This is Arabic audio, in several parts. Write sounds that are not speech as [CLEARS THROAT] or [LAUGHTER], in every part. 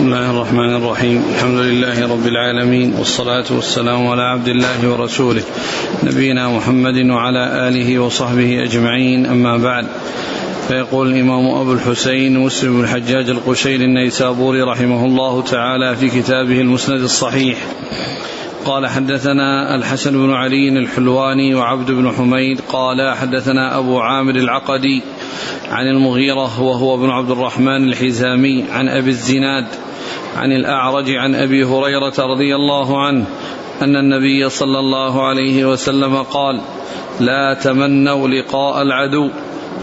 بسم الله الرحمن الرحيم. الحمد لله رب العالمين والصلاة والسلام على عبد الله ورسوله نبينا محمد وعلى آله وصحبه أجمعين. أما بعد فيقول الإمام أبو الحسين مسلم بن الحجاج القشيري النيسابوري رحمه الله تعالى في كتابه المسند الصحيح. قال حدثنا الحسن بن علي الحلواني وعبد بن حميد. قال حدثنا أبو عامر العقدي عن المغيرة وهو ابن عبد الرحمن الحزامي عن أبي الزناد عن الأعرج عن أبي هريرة رضي الله عنه أن النبي صلى الله عليه وسلم قال لا تمنوا لقاء العدو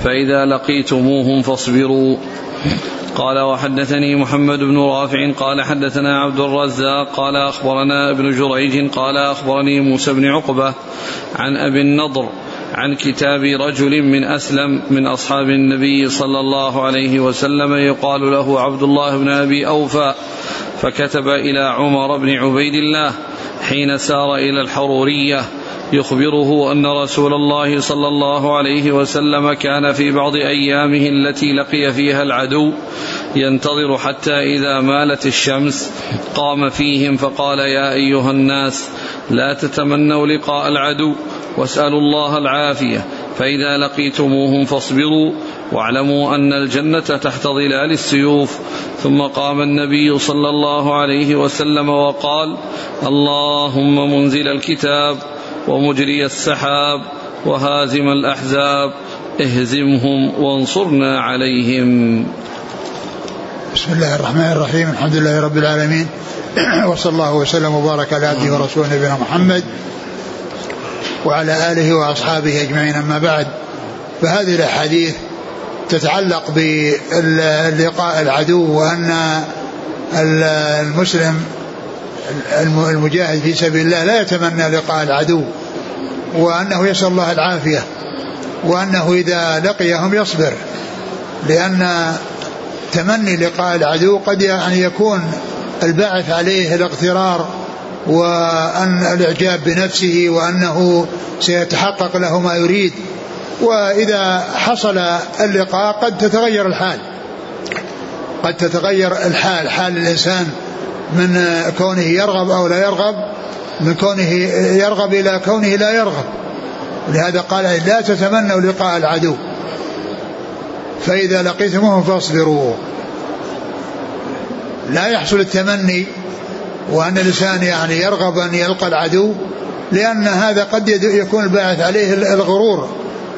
فإذا لقيتموهم فاصبروا. قال وحدثني محمد بن رافع قال حدثنا عبد الرزاق قال أخبرنا ابن جريج قال أخبرني موسى بن عقبة عن أبي النضر عن كتاب رجل من أسلم من أصحاب النبي صلى الله عليه وسلم يقال له عبد الله بن أبي أوفى فكتب إلى عمر بن عبيد الله حين سار إلى الحرورية. يخبره أن رسول الله صلى الله عليه وسلم كان في بعض أيامه التي لقي فيها العدو ينتظر حتى إذا مالت الشمس. قام فيهم فقال يا أيها الناس لا تتمنوا لقاء العدو. واسألوا الله العافية. فإذا لقيتموهم فاصبروا واعلموا أن الجنة تحت ظلال السيوف. ثم قام النبي صلى الله عليه وسلم وقال اللهم منزل الكتاب ومجري السحاب وهازم الأحزاب. اهزمهم وانصرنا عليهم. بسم الله الرحمن الرحيم. الحمد لله رب العالمين. [CLEARS THROAT] وصلى الله وسلم وبارك على عبده ورسوله نبينا محمد وعلى آله وأصحابه أجمعين. أما بعد فهذه الأحاديث تتعلق بلقاء العدو وأن المسلم المجاهد في سبيل الله لا يتمنى لقاء العدو وأنه يسأل الله العافية وأنه إذا لقيهم يصبر لأن تمني لقاء العدو قد يعني يكون الباعث عليه الاغترار وأن الإعجاب بنفسه وأنه سيتحقق له ما يريد وإذا حصل اللقاء قد تتغير الحال. قد تتغير الحال حال الإنسان من كونه يرغب أو لا يرغب من كونه يرغب إلى كونه لا يرغب. لهذا قال لا تتمنوا لقاء العدو. فإذا لقيتموهم فاصبروا. لا يحصل التمني وأن الإنسان يعني يرغب أن يلقى العدو. لأن هذا قد يكون الباعث عليه الغرور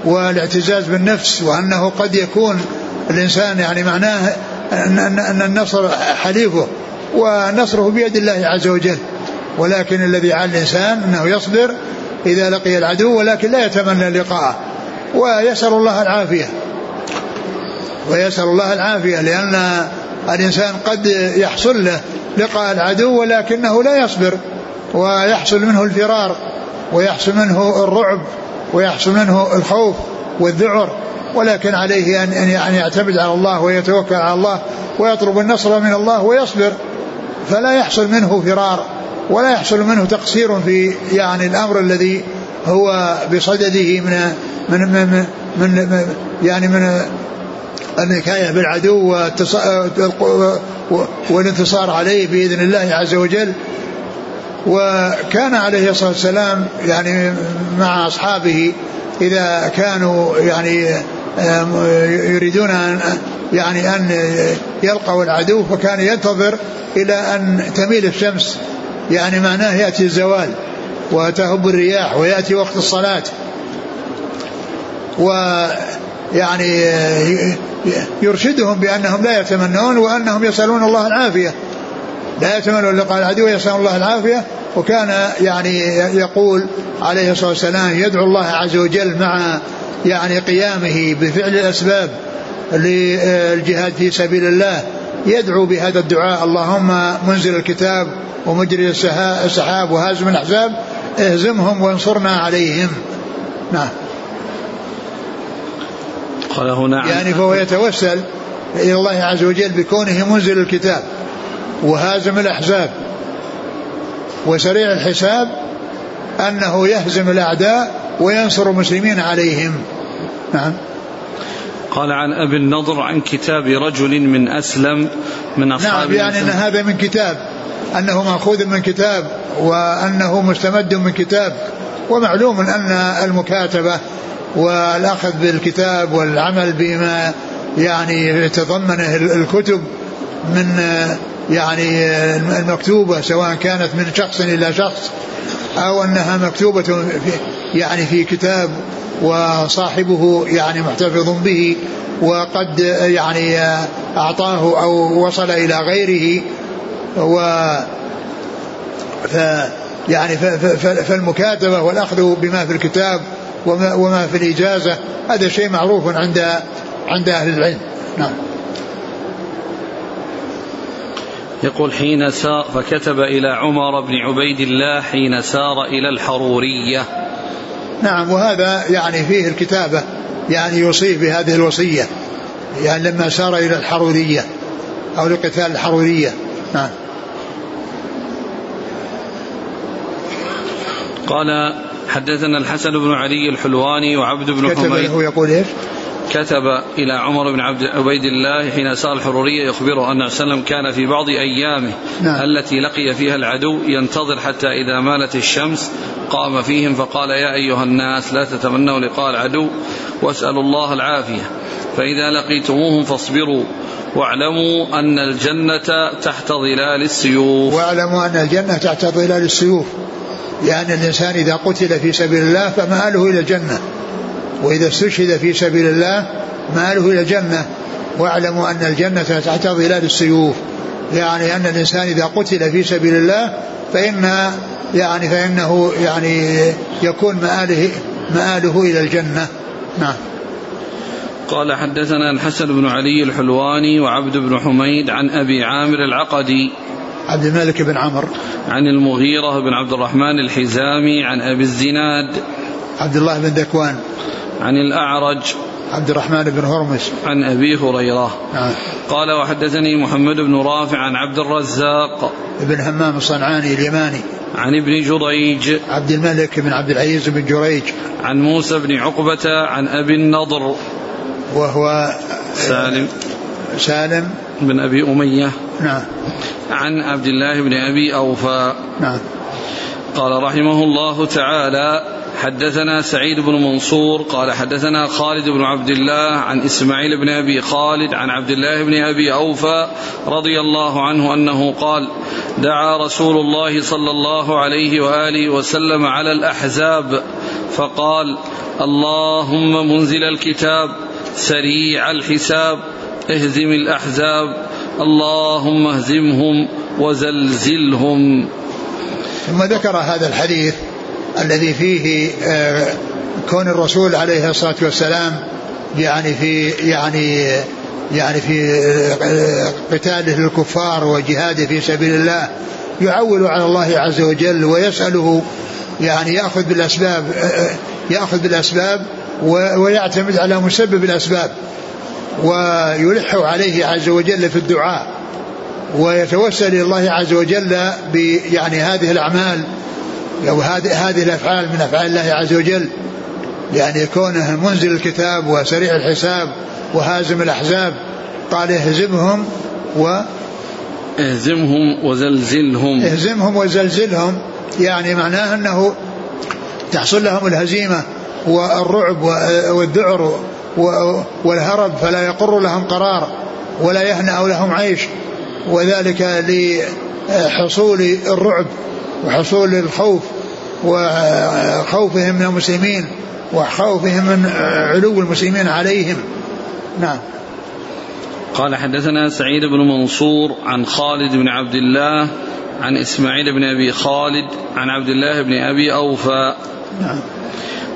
والاعتزاز بالنفس وأنه قد يكون الإنسان يعني معناه أن النصر حليفه ونصره بيد الله عز وجل. ولكن الذي على الإنسان أنه يصبر إذا لقي العدو ولكن لا يتمنى لقاءه. ويسأل الله العافية. ويسأل الله العافية لأن الإنسان قد يحصل له لقاء العدو ولكنه لا يصبر. ويحصل منه الفرار ويحصل منه الرعب ويحصل منه الخوف والذعر ولكن عليه أن أن يعتمد على الله ويتوكل على الله ويطلب النصر من الله ويصبر. فلا يحصل منه فرار ولا يحصل منه تقصير في يعني الأمر الذي هو بصدده من من من, من, يعني من النكاية بالعدو والانتصار عليه بإذن الله عز وجل. وكان عليه الصلاة والسلام يعني مع أصحابه إذا كانوا يعني يريدون أن يعني أن يلقوا العدو فكان ينتظر إلى أن تميل الشمس. يعني معناه يأتي الزوال وتهب الرياح ويأتي وقت الصلاة. ويعني يرشدهم بأنهم لا يتمنون وأنهم يسألون الله العافية. لا يتمنون لقاء العدو ويسألون الله العافية. وكان يعني يقول عليه الصلاة والسلام يدعو الله عز وجل مع يعني قيامه بفعل الأسباب للجهاد في سبيل الله. يدعو بهذا الدعاء اللهم منزل الكتاب ومجري السحاب وهازم الأحزاب اهزمهم وانصرنا عليهم. نعم. قال هنا يعني فهو يتوسل إلى الله عز وجل بكونه منزل الكتاب. وهازم الأحزاب. وسريع الحساب أنه يهزم الأعداء وينصر المسلمين عليهم. نعم. قال عن أبي النضر عن كتاب رجل من أسلم من أصحاب نعم يعني أن هذا من كتاب أنه مأخوذ من كتاب وأنه مستمد من كتاب ومعلوم أن المكاتبة والأخذ بالكتاب والعمل بما يعني يتضمنه الكتب من يعني المكتوبة سواء كانت من شخص إلى شخص أو أنها مكتوبة في يعني في كتاب وصاحبه يعني محتفظ به وقد يعني أعطاه أو وصل إلى غيره و ف يعني فالمكاتبة والأخذ بما في الكتاب وما, وما في الإجازة هذا شيء معروف عند عند أهل العلم. نعم. يقول حين سار فكتب إلى عمر بن عبيد الله حين سار إلى الحرورية. نعم وهذا يعني فيه الكتابة يعني يوصيه بهذه الوصية. يعني لما سار إلى الحرورية أو لقتال الحرورية. نعم. قال حدثنا الحسن بن علي الحلواني وعبد بن كتب حميد. له يقول إيش؟ كتب إلى عمر بن عبد عبيد الله حين سار الحرورية يخبره أن وسلم كان في بعض أيامه نعم. التي لقي فيها العدو ينتظر حتى إذا مالت الشمس قام فيهم فقال يا أيها الناس لا تتمنوا لقاء العدو واسألوا الله العافية. فإذا لقيتموهم فاصبروا واعلموا أن الجنة تحت ظلال السيوف. واعلموا أن الجنة تحت ظلال السيوف. لأن الإنسان إذا قتل في سبيل الله فمآله إلى الجنة. وإذا استشهد في سبيل الله مآله إلى الجنة. واعلموا أن الجنة تحت ظلال السيوف. يعني أن الإنسان إذا قتل في سبيل الله فإن يعني فإنه يعني يكون مآله مآله إلى الجنة. نعم. قال حدثنا الحسن بن علي الحلواني وعبد بن حميد عن أبي عامر العقدي عبد الملك بن عمرو. عن المغيرة بن عبد الرحمن الحزامي عن أبي الزناد. عبد الله بن ذكوان عن الأعرج عبد الرحمن بن هرمز. عن أبي هريرة. نعم. قال وحدثني محمد بن رافع عن عبد الرزاق ابن همام الصنعاني اليماني. عن ابن جريج عبد الملك بن عبد العزيز بن جريج. عن موسى بن عقبة عن أبي النضر وهو سالم. سالم. بن أبي أمية. نعم. عن عبد الله بن أبي أوفى. نعم. قال رحمه الله تعالى حدثنا سعيد بن منصور قال حدثنا خالد بن عبد الله عن إسماعيل بن أبي خالد عن عبد الله بن أبي أوفى رضي الله عنه أنه قال دعا رسول الله صلى الله عليه وآله وسلم على الأحزاب فقال اللهم منزل الكتاب سريع الحساب اهزم الأحزاب اللهم اهزمهم وزلزلهم. ثم ذكر هذا الحديث الذي فيه آه، كون الرسول عليه الصلاة والسلام يعني في يعني يعني في آه، قتاله للكفار وجهاده في سبيل الله يعول على الله عز وجل ويسأله يعني يأخذ بالأسباب آه، يأخذ بالأسباب ويعتمد على مسبب الأسباب ويلح عليه عز وجل في الدعاء ويتوسل إلى الله عز وجل يعني هذه الأعمال أو هذه هذه الأفعال من أفعال الله عز وجل يعني كونه منزل الكتاب وسريع الحساب وهازم الأحزاب قال اهزمهم و اهزمهم وزلزلهم. اهزمهم وزلزلهم يعني معناه أنه تحصل لهم الهزيمة والرعب والذعر والهرب فلا يقر لهم قرار ولا يهنأ لهم عيش وذلك لحصول الرعب وحصول الخوف وخوفهم من المسلمين وخوفهم من علو المسلمين عليهم. نعم. قال حدثنا سعيد بن منصور عن خالد بن عبد الله عن إسماعيل بن أبي خالد عن عبد الله بن أبي أوفى. نعم.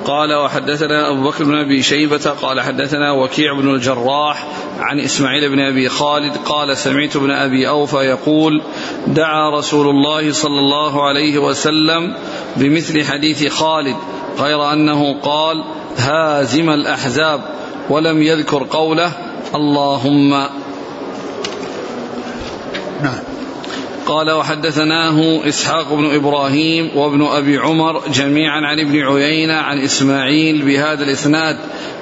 قال وحدثنا أبو بكر بن أبي شيبة قال حدثنا وكيع بن الجراح عن إسماعيل بن أبي خالد قال سمعت ابن أبي أوفى يقول دعا رسول الله صلى الله عليه وسلم بمثل حديث خالد غير أنه قال هازم الأحزاب ولم يذكر قوله اللهم نعم. قال وحدثناه إسحاق بن إبراهيم وابن أبي عمر جميعا عن ابن عيينة عن إسماعيل بهذا الإسناد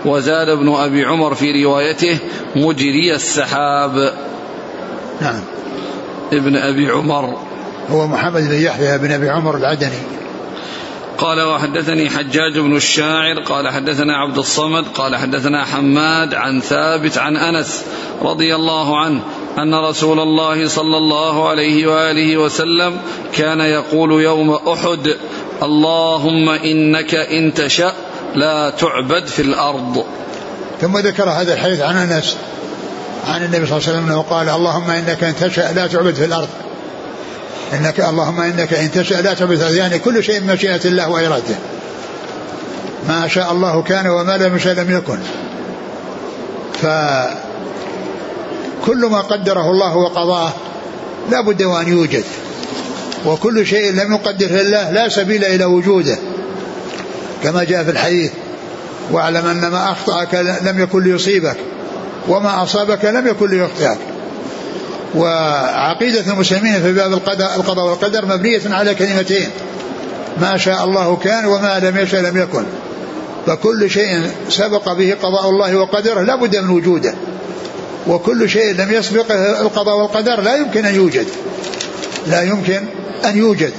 وزاد ابن أبي عمر في روايته مجري السحاب. نعم. ابن أبي عمر هو محمد بن يحيى بن أبي عمر العدني. قال وحدثني حجاج بن الشاعر قال حدثنا عبد الصمد قال حدثنا حماد عن ثابت عن أنس رضي الله عنه أن رسول الله صلى الله عليه وآله وسلم كان يقول يوم أحد اللهم إنك إن تشا لا تعبد في الأرض. ثم ذكر هذا الحديث عن أنس عن النبي صلى الله عليه وسلم أنه قال اللهم إنك إن تشا لا تعبد في الأرض. إنك اللهم إنك إن تشا لا تعبد في الأرض. يعني كل شيء مشيئة الله وإرادته. ما شاء الله كان وما لم يشاء لم يكن. ف كل ما قدره الله وقضاه لا بد وأن يوجد. وكل شيء لم يقدره الله لا سبيل إلى وجوده. كما جاء في الحديث واعلم أن ما أخطأك لم يكن ليصيبك وما أصابك لم يكن ليخطئك. وعقيدة المسلمين في باب القضاء والقدر مبنية على كلمتين ما شاء الله كان وما لم يشاء لم يكن. فكل شيء سبق به قضاء الله وقدره لا بد من وجوده. وكل شيء لم يسبقه القضاء والقدر لا يمكن أن يوجد. لا يمكن أن يوجد.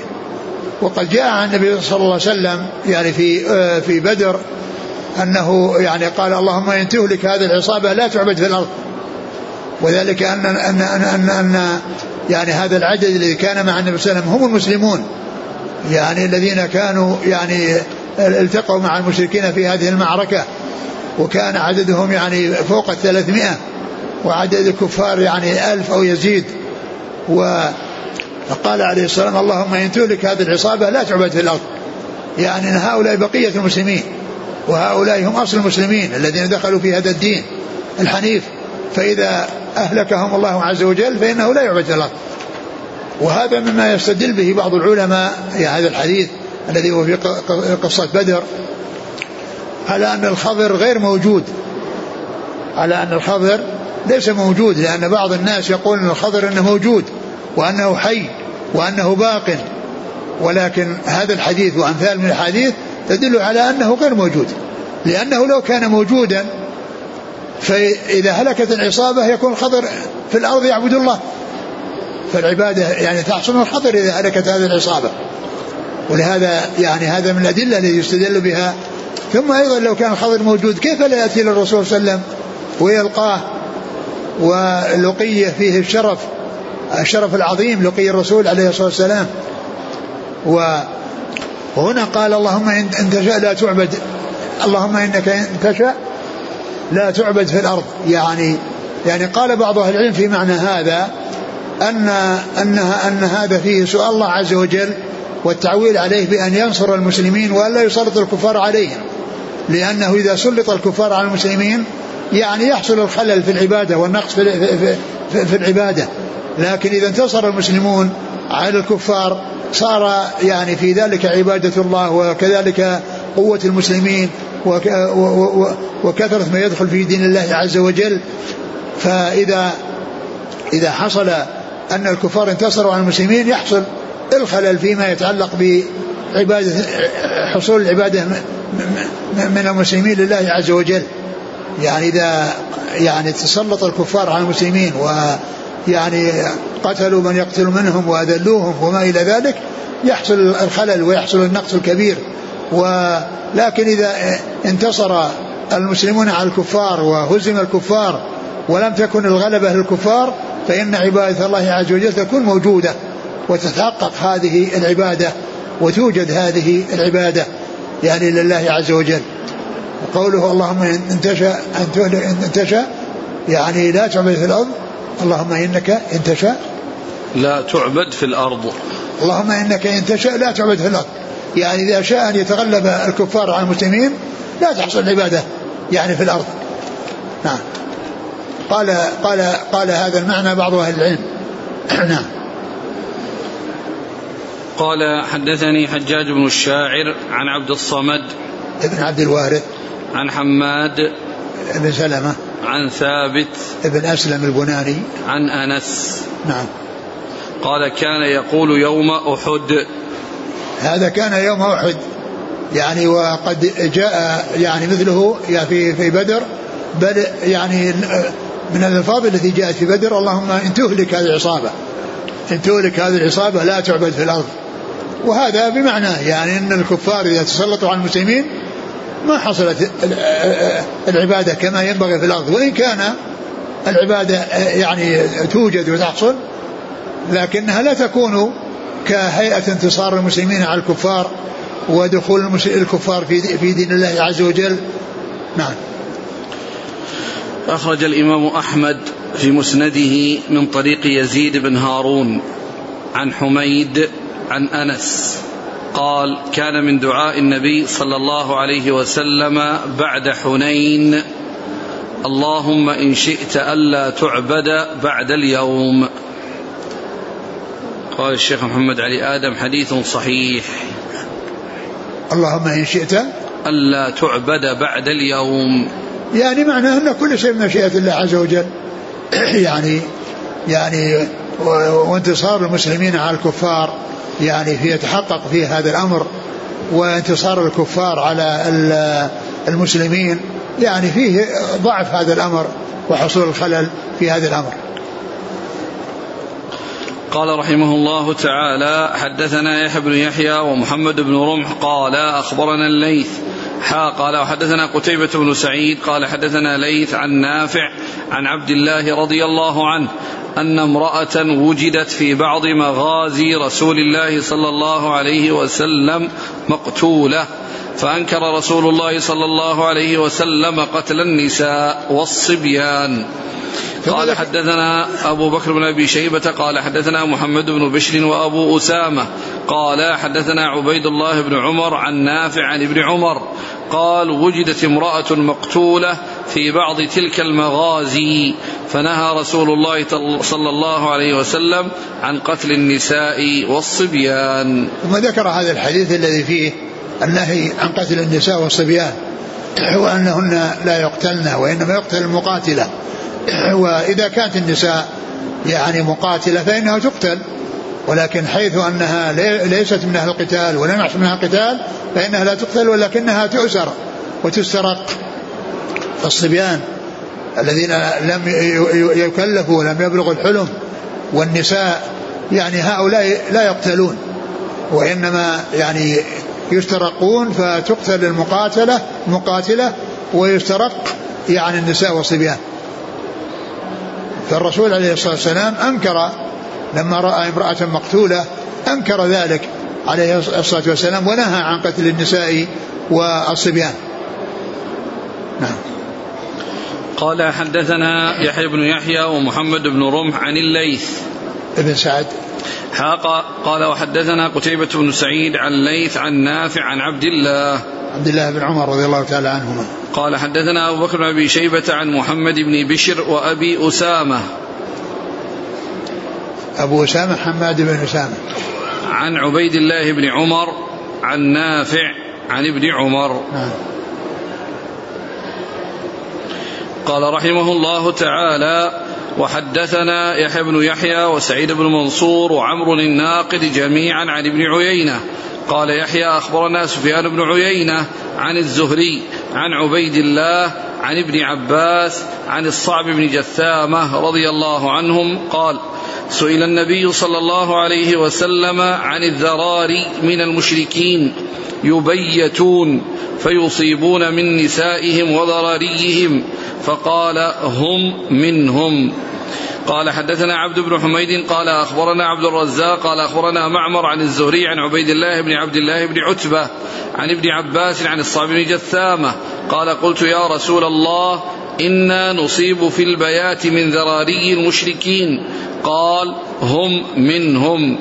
وقد جاء عن النبي صلى الله عليه وسلم يعني في آه، في بدر أنه يعني قال اللهم إن تهلك هذه العصابة لا تعبد في الأرض. وذلك أن أن أن أن, أن يعني هذا العدد الذي كان مع النبي صلى الله عليه وسلم هم المسلمون. يعني الذين كانوا يعني التقوا مع المشركين في هذه المعركة. وكان عددهم يعني فوق الثلاثمائة. وعدد الكفار يعني ألف أو يزيد. وقال عليه السلام اللهم إن تهلك هذه العصابة لا تعبد في الأرض. يعني أن هؤلاء بقية المسلمين وهؤلاء هم أصل المسلمين الذين دخلوا في هذا الدين الحنيف. فإذا أهلكهم الله عز وجل فإنه لا يعبد في الأرض. وهذا مما يستدل به بعض العلماء هذا الحديث الذي هو في قصة بدر على أن الخضر غير موجود. على أن الخضر ليس موجود لأن بعض الناس يقول أن الخضر أنه موجود وأنه حي وأنه باق. ولكن هذا الحديث وأمثال من الحديث تدل على أنه غير موجود. لأنه لو كان موجودا فإذا هلكت العصابة يكون الخضر في الأرض يعبد الله. فالعبادة يعني تحصل الخضر إذا هلكت هذه العصابة. ولهذا يعني هذا من الأدلة التي يستدل بها. ثم أيضا لو كان الخضر موجود كيف لا يأتي للرسول صلى الله عليه وسلم ويلقاه؟ ولقيه فيه الشرف الشرف العظيم لقي الرسول عليه الصلاة والسلام. وهنا قال اللهم إن تشاء لا تعبد. اللهم إنك إن تشاء لا تعبد في الأرض. يعني يعني قال بعض أهل العلم في معنى هذا أن أنها أن هذا فيه سؤال الله عز وجل والتعويل عليه بأن ينصر المسلمين وألا يسلط الكفار عليهم. لأنه إذا سلط الكفار على المسلمين يعني يحصل الخلل في العبادة والنقص في, في, في, العبادة. لكن إذا انتصر المسلمون على الكفار صار يعني في ذلك عبادة الله وكذلك قوة المسلمين وكثرة ما يدخل في دين الله عز وجل. فإذا إذا حصل أن الكفار انتصروا على المسلمين يحصل الخلل فيما يتعلق بعبادة حصول العبادة من المسلمين لله عز وجل. يعني إذا يعني تسلط الكفار على المسلمين ويعني قتلوا من يقتل منهم وأذلوهم وما إلى ذلك يحصل الخلل ويحصل النقص الكبير. ولكن إذا انتصر المسلمون على الكفار وهزم الكفار ولم تكن الغلبة للكفار فإن عبادة الله عز وجل تكون موجودة وتتحقق هذه العبادة وتوجد هذه العبادة يعني لله عز وجل. وقوله اللهم إن تشاء أن تهلك إن تشاء يعني لا تعبد في الأرض اللهم إنك إن تشاء. لا تعبد في الأرض. اللهم إنك إن تشاء لا تعبد في الأرض. يعني إذا شاء أن يتغلب الكفار على المسلمين لا تحصل العبادة يعني في الأرض. نعم. قال قال قال هذا المعنى بعض أهل العلم. [CLEARS THROAT] نعم. قال حدثني حجاج بن الشاعر عن عبد الصمد. ابن عبد الوارث. عن حماد بن سلمة. عن ثابت ابن أسلم البناني. عن أنس. نعم. قال كان يقول يوم أحد. هذا كان يوم أحد. يعني وقد جاء يعني مثله في في بدر. بل يعني من الألفاظ التي جاءت في بدر اللهم إن تهلك هذه العصابة. إن تهلك هذه العصابة لا تعبد في الأرض. وهذا بمعناه يعني أن الكفار إذا تسلطوا على المسلمين ما حصلت العبادة كما ينبغي في الأرض وإن كان العبادة يعني توجد وتحصل لكنها لا تكون كهيئة انتصار المسلمين على الكفار ودخول الكفار في دين الله عز وجل. نعم. أخرج الإمام أحمد في مسنده من طريق يزيد بن هارون عن حميد عن أنس. قال كان من دعاء النبي صلى الله عليه وسلم بعد حنين اللهم إن شئت ألا تعبد بعد اليوم. قال الشيخ محمد علي آدم حديث صحيح. اللهم إن شئت ألا تعبد بعد اليوم. يعني معناه أن كل شيء من مشيئة الله عز وجل. [CLEARS THROAT] يعني يعني وانتصار المسلمين على الكفار. يعني في يتحقق في هذا الأمر وانتصار الكفار على المسلمين يعني فيه ضعف هذا الأمر وحصول الخلل في هذا الأمر. قال رحمه الله تعالى حدثنا يحيى بن يحيى ومحمد بن رمح قال أخبرنا الليث. حا قال وحدثنا قتيبة بن سعيد قال حدثنا ليث عن نافع عن عبد الله رضي الله عنه أن امرأة وجدت في بعض مغازي رسول الله صلى الله عليه وسلم مقتولة فأنكر رسول الله صلى الله عليه وسلم قتل النساء والصبيان. قال حدثنا أبو بكر بن أبي شيبة قال حدثنا محمد بن بشر وأبو أسامة قال حدثنا عبيد الله بن عمر عن نافع عن ابن عمر قال وجدت امرأة مقتولة في بعض تلك المغازي فنهى رسول الله صلى الله عليه وسلم عن قتل النساء والصبيان. ثم ذكر هذا الحديث الذي فيه النهي عن قتل النساء والصبيان وأنهن لا يقتلن وإنما يقتل المقاتلة. وإذا كانت النساء يعني مقاتلة فإنها تقتل. ولكن حيث أنها ليست من أهل القتال ولم يحصل منها قتال فإنها لا تقتل ولكنها تؤسر وتسترق. الصبيان الذين لم يكلفوا ولم يبلغوا الحلم والنساء يعني هؤلاء لا يقتلون وإنما يعني يسترقون فتقتل المقاتلة مقاتلة ويسترق يعني النساء والصبيان. فالرسول عليه الصلاة والسلام أنكر لما رأى امرأة مقتولة أنكر ذلك عليه الصلاة والسلام ونهى عن قتل النساء والصبيان. نعم. قال حدثنا يحيى بن يحيى ومحمد بن رمح عن الليث. ابن سعد. حاق قال وحدثنا قتيبة بن سعيد عن الليث عن نافع عن عبد الله. عبد الله بن عمر رضي الله تعالى عنهما. قال حدثنا أبو بكر بن أبي شيبة عن محمد بن بشر وأبي أسامة. أبو أسامة حماد بن أسامة. عن عبيد الله بن عمر عن نافع عن ابن عمر. نعم. قال رحمه الله تعالى وحدثنا يحيى بن يحيى وسعيد بن منصور وعمر الناقد جميعا عن ابن عيينة. قال يحيى أخبرنا سفيان بن عيينة عن الزهري عن عبيد الله عن ابن عباس عن الصعب بن جثامة رضي الله عنهم قال سئل النبي صلى الله عليه وسلم عن الذراري من المشركين يبيتون فيصيبون من نسائهم وذراريهم فقال هم منهم قال حدثنا عبد بن حميد قال أخبرنا عبد الرزاق قال أخبرنا معمر عن الزهري عن عبيد الله بن عبد الله بن عتبة عن ابن عباس عن الصعب بن جثامة قال قلت يا رسول الله إنا نصيب في البيات من ذراري المشركين قال هم منهم.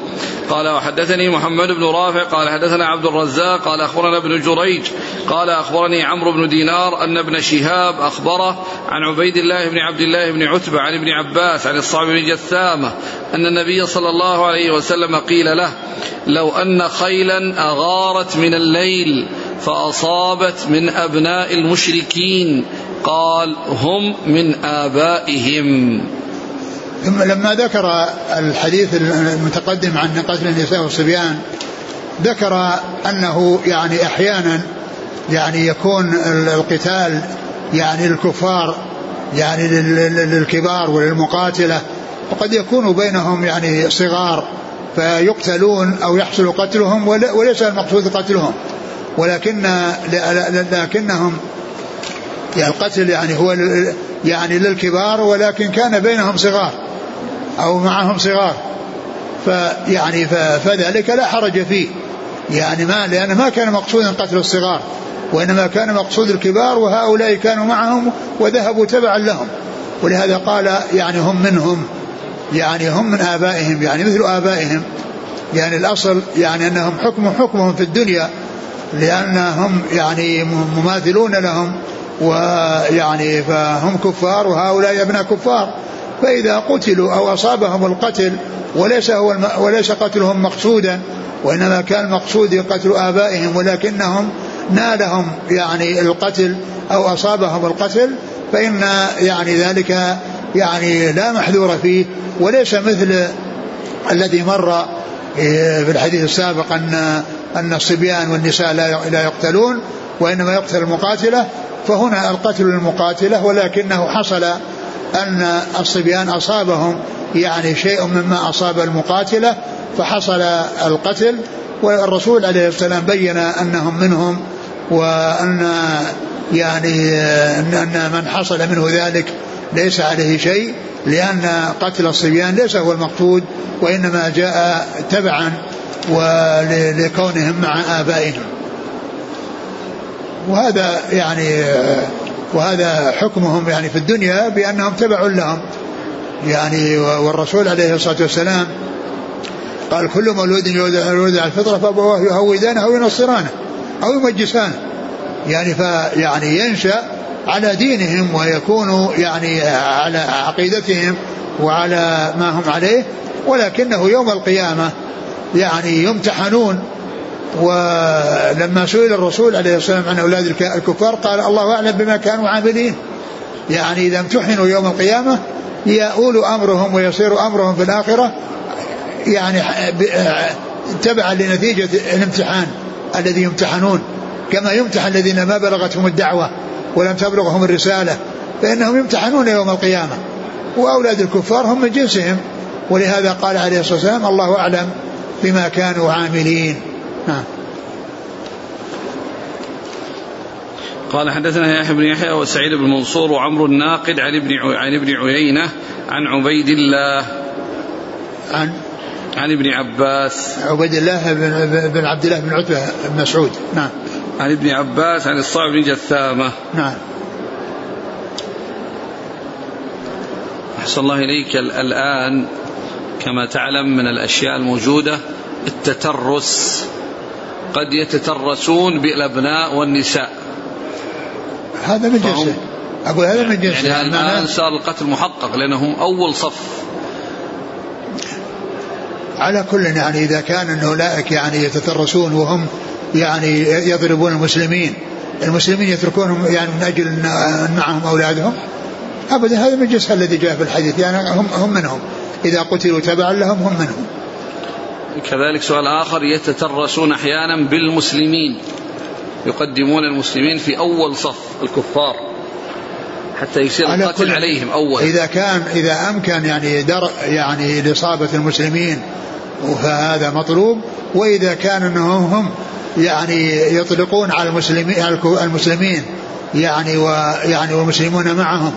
قال وحدثني محمد بن رافع قال حدثنا عبد الرزاق قال أخبرنا ابن جريج قال أخبرني عمرو بن دينار أن ابن شهاب أخبره عن عبيد الله بن عبد الله بن عتبة عن ابن عباس عن الصعب بن جثامة أن النبي صلى الله عليه وسلم قيل له لو أن خيلا أغارت من الليل فأصابت من أبناء المشركين. قال هم من آبائهم. ثم لما ذكر الحديث المتقدم عن قتل النساء والصبيان ذكر أنه يعني أحيانا يعني يكون القتال يعني للكفار يعني للكبار وللمقاتلة وقد يكون بينهم يعني صغار فيقتلون أو يحصل قتلهم وليس المقصود قتلهم ولكن لكنهم يعني القتل يعني هو يعني للكبار ولكن كان بينهم صغار. أو معهم صغار. فيعني فذلك لا حرج فيه. يعني ما لأن ما كان مقصودا قتل الصغار وإنما كان مقصود الكبار وهؤلاء كانوا معهم وذهبوا تبعا لهم. ولهذا قال يعني هم منهم يعني هم من آبائهم يعني مثل آبائهم. يعني الأصل يعني أنهم حكم حكمهم في الدنيا لأنهم يعني مماثلون لهم ويعني فهم كفار وهؤلاء أبناء كفار. فإذا قتلوا أو أصابهم القتل وليس هو الم... وليس قتلهم مقصودا وإنما كان المقصود قتل آبائهم ولكنهم نالهم يعني القتل أو أصابهم القتل فإن يعني ذلك يعني لا محذور فيه وليس مثل الذي مر في الحديث السابق أن أن الصبيان والنساء لا لا يقتلون وإنما يقتل المقاتلة فهنا القتل للمقاتلة ولكنه حصل أن الصبيان أصابهم يعني شيء مما أصاب المقاتلة فحصل القتل والرسول عليه السلام بين أنهم منهم وأن يعني أن من حصل منه ذلك ليس عليه شيء لأن قتل الصبيان ليس هو المقصود وإنما جاء تبعا ولكونهم مع آبائهم. وهذا يعني وهذا حكمهم يعني في الدنيا بأنهم تبع لهم. يعني والرسول عليه الصلاة والسلام قال كل مولود يولد على الفطرة فأبواه يهودانه أو ينصرانه أو يمجسانه. يعني فيعني ينشأ على دينهم ويكون يعني على عقيدتهم وعلى ما هم عليه ولكنه يوم القيامة يعني يمتحنون ولما سئل الرسول عليه الصلاة والسلام عن أولاد الكفار قال الله أعلم بما كانوا عاملين. يعني إذا امتحنوا يوم القيامة يؤول أمرهم ويصير أمرهم في الآخرة يعني تبعا لنتيجة الامتحان الذي يمتحنون. كما يمتحن الذين ما بلغتهم الدعوة ولم تبلغهم الرسالة فإنهم يمتحنون يوم القيامة. وأولاد الكفار هم من جنسهم ولهذا قال عليه الصلاة والسلام الله أعلم بما كانوا عاملين. نعم. قال حدثنا يحيى بن يحيى وسعيد بن منصور وعمرو الناقد عن ابن عن ابن عيينة عن عبيد الله. عن؟ عن ابن عباس. عبيد الله بن, بن عبد الله بن عتبة بن مسعود. نعم. عن ابن عباس عن الصعب بن جثامة. نعم. أحسن الله إليك الآن كما تعلم من الأشياء الموجودة التترس. قد يتترسون بالأبناء والنساء. هذا من جنسه. أقول هذا من جنسه. يعني الآن صار القتل محقق لأنهم أول صف. على كل يعني إذا كان أن أولئك يعني يتترسون وهم يعني يضربون المسلمين المسلمين يتركونهم يعني من أجل أن معهم أولادهم؟ أبدا هذا من جنس الذي جاء في الحديث. يعني هم, هم منهم. إذا قتلوا تبعا لهم هم منهم. كذلك سؤال آخر يتترسون أحيانا بالمسلمين يقدمون المسلمين في أول صف الكفار حتى يصير القتل عليهم أول إذا كان إذا أمكن يعني در يعني لإصابة المسلمين فهذا مطلوب وإذا كان أنهم هم يعني يطلقون على المسلمين المسلمين يعني ويعني والمسلمون معهم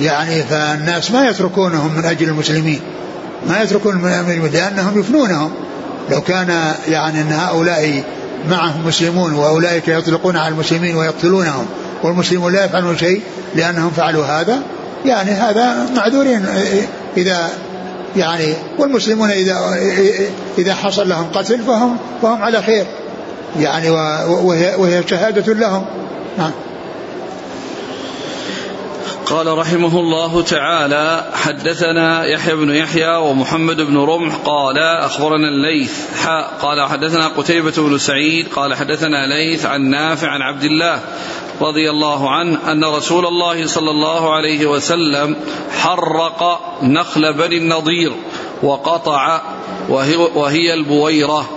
يعني فالناس ما يتركونهم من أجل المسلمين ما يتركون لأنهم يفنونهم. لو كان يعني أن هؤلاء معهم مسلمون وأولئك يطلقون على المسلمين ويقتلونهم والمسلمون لا يفعلون شيء لأنهم فعلوا هذا يعني هذا معذورين. إذا يعني والمسلمون إذا إذا حصل لهم قتل فهم فهم على خير. يعني وهي, وهي شهادة لهم. نعم. قال رحمه الله تعالى حدثنا يحيى بن يحيى ومحمد بن رمح قال أخبرنا الليث. قال حدثنا قتيبة بن سعيد قال حدثنا ليث عن نافع عن عبد الله رضي الله عنه أن رسول الله صلى الله عليه وسلم حرق نخل بني النضير وقطع وهي, وهي البويرة.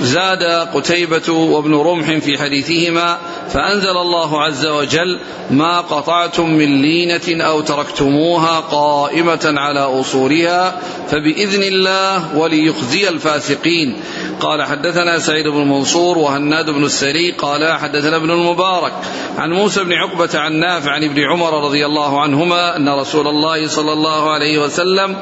زاد قتيبة وابن رمح في حديثهما فأنزل الله عز وجل ما قطعتم من لينة أو تركتموها قائمة على أصولها فبإذن الله وليخزي الفاسقين. قال حدثنا سعيد بن منصور وهناد بن السري قال حدثنا ابن المبارك عن موسى بن عقبة عن نافع عن ابن عمر رضي الله عنهما أن رسول الله صلى الله عليه وسلم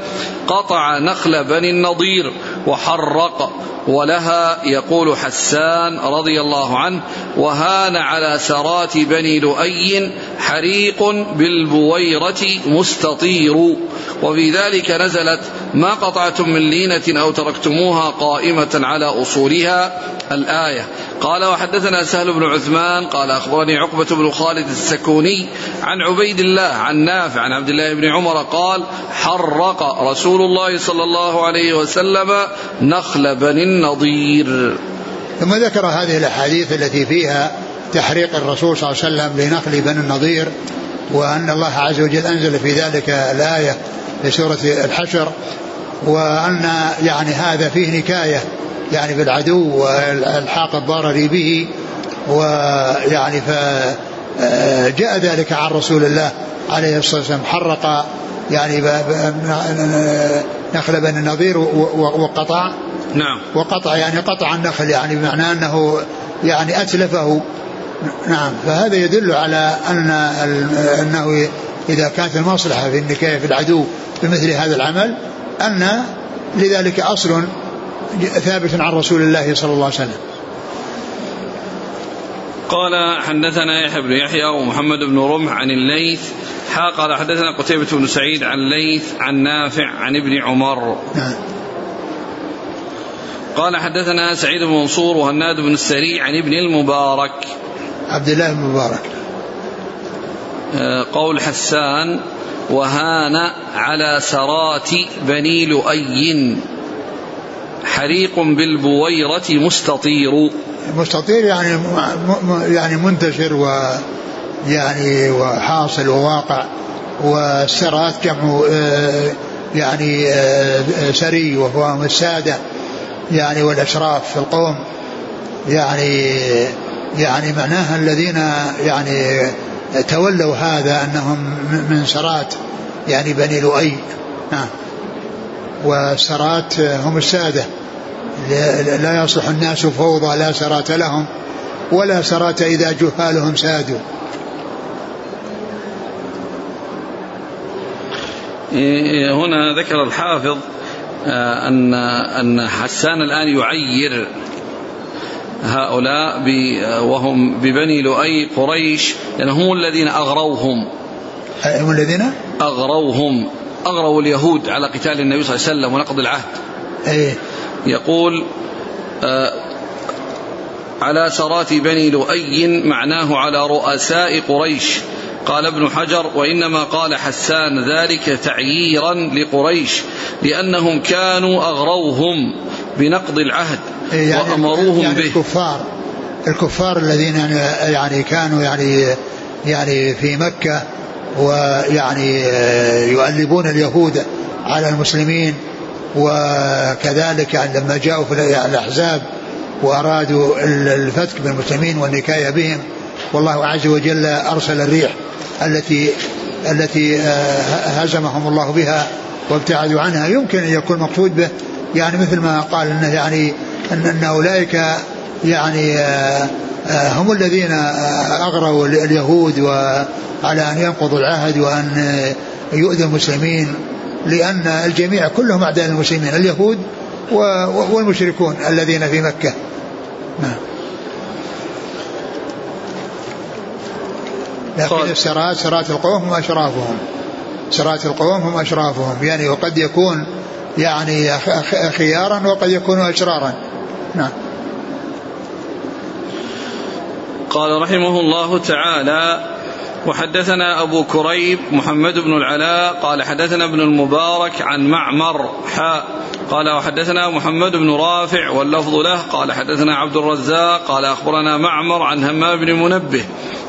قطع نخل بني النضير وحرق ولها يقول حسان رضي الله عنه وهان على سرات بني لؤي حريق بالبويرة مستطير. وفي ذلك نزلت ما قطعتم من لينة أو تركتموها قائمة على أصولها؟ الآية. قال وحدثنا سهل بن عثمان قال أخبرني عقبة بن خالد السكوني عن عبيد الله عن نافع عن عبد الله بن عمر قال حرق رسول الله صلى الله عليه وسلم نخل بني النضير. ثم ذكر هذه الأحاديث التي فيها تحريق الرسول صلى الله عليه وسلم لنخل بني النضير وأن الله عز وجل أنزل في ذلك الآية في سورة الحشر وأن يعني هذا فيه نكاية يعني بالعدو والحاق الضرر به ويعني فجاء ذلك عن رسول الله عليه الصلاة والسلام حرق يعني نخل بني النضير وقطع نعم. وقطع يعني قطع النخل يعني بمعنى أنه يعني أتلفه. نعم فهذا يدل على أن أنه إذا كانت المصلحة في النكاية في العدو بمثل هذا العمل أن لذلك أصل ثابت عن رسول الله صلى الله عليه وسلم. قال حدثنا يحيى بن يحيى ومحمد بن رمح عن الليث. حا قال حدثنا قتيبة بن سعيد عن الليث عن نافع عن ابن عمر. نعم. قال حدثنا سعيد بن منصور وهناد بن السري عن ابن المبارك. عبد الله بن المبارك آه، قول حسان وهان على سرات بني لؤي. حريق بالبويرة مستطير. مستطير يعني يعني منتشر و يعني وحاصل وواقع والسرات جمع آه، يعني آه، سري وهو السادة يعني والأشراف في القوم. يعني يعني معناها الذين يعني تولوا هذا أنهم من سرات يعني بني لؤي. نعم. والسرات هم السادة. لا يصلح الناس فوضى لا سرات لهم ولا سرات إذا جهالهم سادوا. هنا ذكر الحافظ آه، أن أن حسان الآن يعير هؤلاء وهم ببني لؤي قريش لأن هم الذين أغروهم. هم الذين؟ أغروهم. أغروا اليهود على قتال النبي صلى الله عليه وسلم ونقض العهد. أيه. يقول آه على سرات بني لؤي معناه على رؤساء قريش. قال ابن حجر وإنما قال حسان ذلك تعييرا لقريش لأنهم كانوا أغروهم بنقض العهد إيه، يعني وأمروهم يعني به. الكفار الكفار الذين يعني كانوا يعني يعني في مكة ويعني آه، يؤلبون اليهود على المسلمين وكذلك لما جاءوا في الأحزاب وأرادوا الفتك بالمسلمين والنكاية بهم والله عز وجل أرسل الريح التي التي آه، هزمهم الله بها وابتعدوا عنها. يمكن أن يكون مقصود به يعني مثل ما قال إنه يعني أن أولئك يعني آه، آه، هم الذين أغروا اليهود وعلى أن ينقضوا العهد وأن يؤذوا المسلمين. لأن الجميع كلهم أعداء المسلمين اليهود والمشركون الذين في مكة. نعم. لكن السرات سرات القوم هم أشرافهم. سرات القوم هم أشرافهم. يعني وقد يكون يعني خيارا وقد يكون أشرارا. نعم. قال رحمه الله تعالى وحدثنا أبو كريب محمد بن العلاء قال حدثنا ابن المبارك عن معمر حاء قال وحدثنا محمد بن رافع واللفظ له قال حدثنا عبد الرزاق قال أخبرنا معمر عن همام بن منبه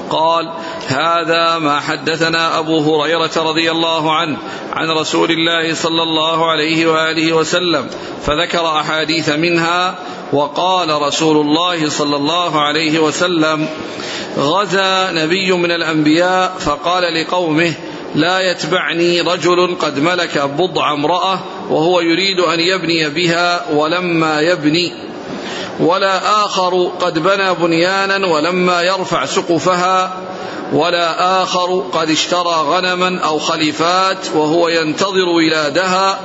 قال هذا ما حدثنا أبو هريرة رضي الله عنه عن رسول الله صلى الله عليه وآله وسلم فذكر أحاديث منها وقال رسول الله صلى الله عليه وسلم غزا نبي من الأنبياء فقال لقومه لا يتبعني رجل قد ملك بضع امرأة وهو يريد أن يبني بها ولما يبني ولا آخر قد بنى بنيانا ولما يرفع سقفها ولا آخر قد اشترى غنما أو خليفات وهو ينتظر ولادها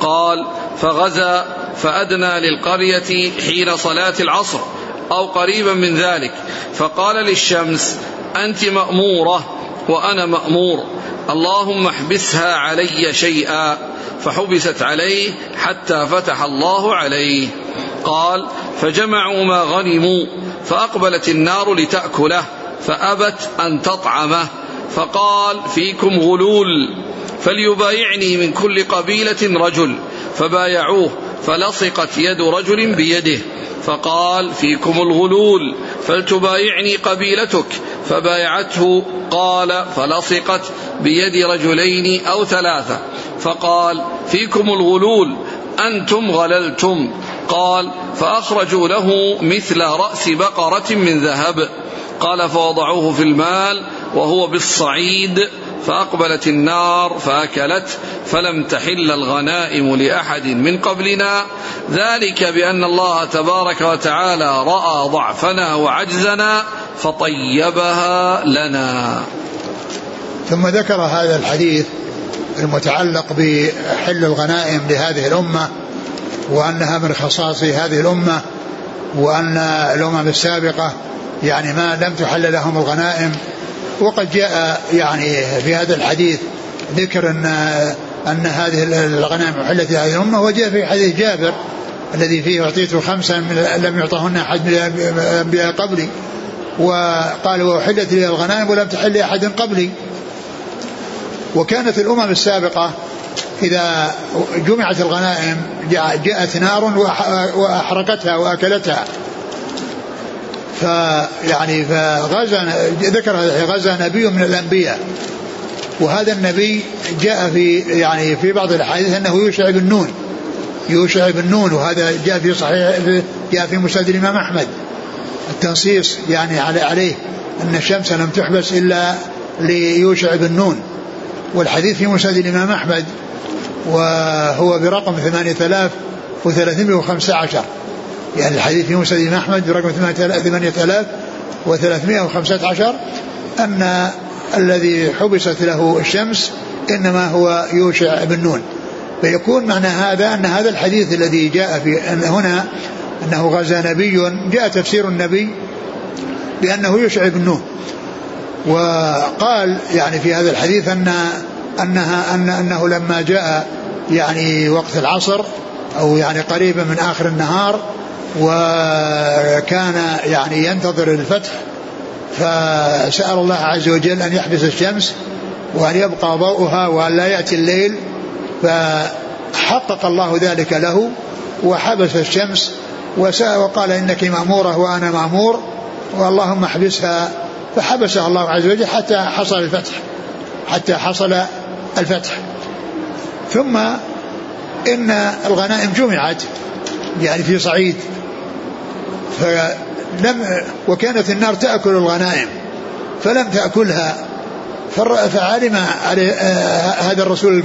قال فغزا فأدنى للقرية حين صلاة العصر أو قريبا من ذلك. فقال للشمس أنت مأمورة وأنا مأمور. اللهم احبسها علي شيئا. فحبست عليه حتى فتح الله عليه. قال فجمعوا ما غنموا فأقبلت النار لتأكله فأبت أن تطعمه. فقال فيكم غلول فليبايعني من كل قبيلة رجل فبايعوه. فلصقت يد رجل بيده فقال فيكم الغلول فلتبايعني قبيلتك. فبايعته قال فلصقت بيد رجلين أو ثلاثة. فقال فيكم الغلول أنتم غللتم. قال فأخرجوا له مثل رأس بقرة من ذهب. قال فوضعوه في المال وهو بالصعيد. فأقبلت النار فأكلت فلم تحل الغنائم لأحد من قبلنا. ذلك بأن الله تبارك وتعالى رأى ضعفنا وعجزنا فطيبها لنا. ثم ذكر هذا الحديث المتعلق بحل الغنائم لهذه الأمة وأنها من خصائص هذه الأمة وأن الأمم السابقة يعني ما لم تحل لهم الغنائم وقد جاء يعني في هذا الحديث ذكر أن أن هذه الغنائم أحلت لهذه الأمة وجاء في حديث جابر الذي فيه أعطيت خمسا لم يعطهن أحد من الأنبياء قبلي وقال وأحلت لي الغنائم ولم تحل لأحد قبلي. وكانت الأمم السابقة إذا جمعت الغنائم جاءت نار وأحرقتها وأكلتها. فيعني فغزا ذكر غزا نبي من الأنبياء. وهذا النبي جاء في يعني في بعض الأحاديث أنه يوشع بن نون. يوشع بن نون وهذا جاء في صحيح جاء في مسند الإمام أحمد. التنصيص يعني عليه أن الشمس لم تحبس إلا ليوشع بن نون. والحديث في مسند الإمام أحمد وهو برقم 8315 يعني الحديث في مسند أحمد برقم 8315 أن الذي حبست له الشمس إنما هو يوشع بن نون. فيكون معنى هذا أن هذا الحديث الذي جاء في أن هنا أنه غزا نبي جاء تفسير النبي بأنه يوشع بن نون. وقال يعني في هذا الحديث أن أنها أن أنه لما جاء يعني وقت العصر أو يعني قريبا من آخر النهار وكان يعني ينتظر الفتح فسأل الله عز وجل أن يحبس الشمس وأن يبقى ضوءها وأن لا يأتي الليل فحقق الله ذلك له وحبس الشمس وقال إنك مأمورة وأنا مأمور واللهم احبسها فحبسها الله عز وجل حتى حصل الفتح حتى حصل الفتح. ثم إن الغنائم جمعت يعني في صعيد فلم وكانت النار تأكل الغنائم فلم تأكلها فعلم هذا الرسول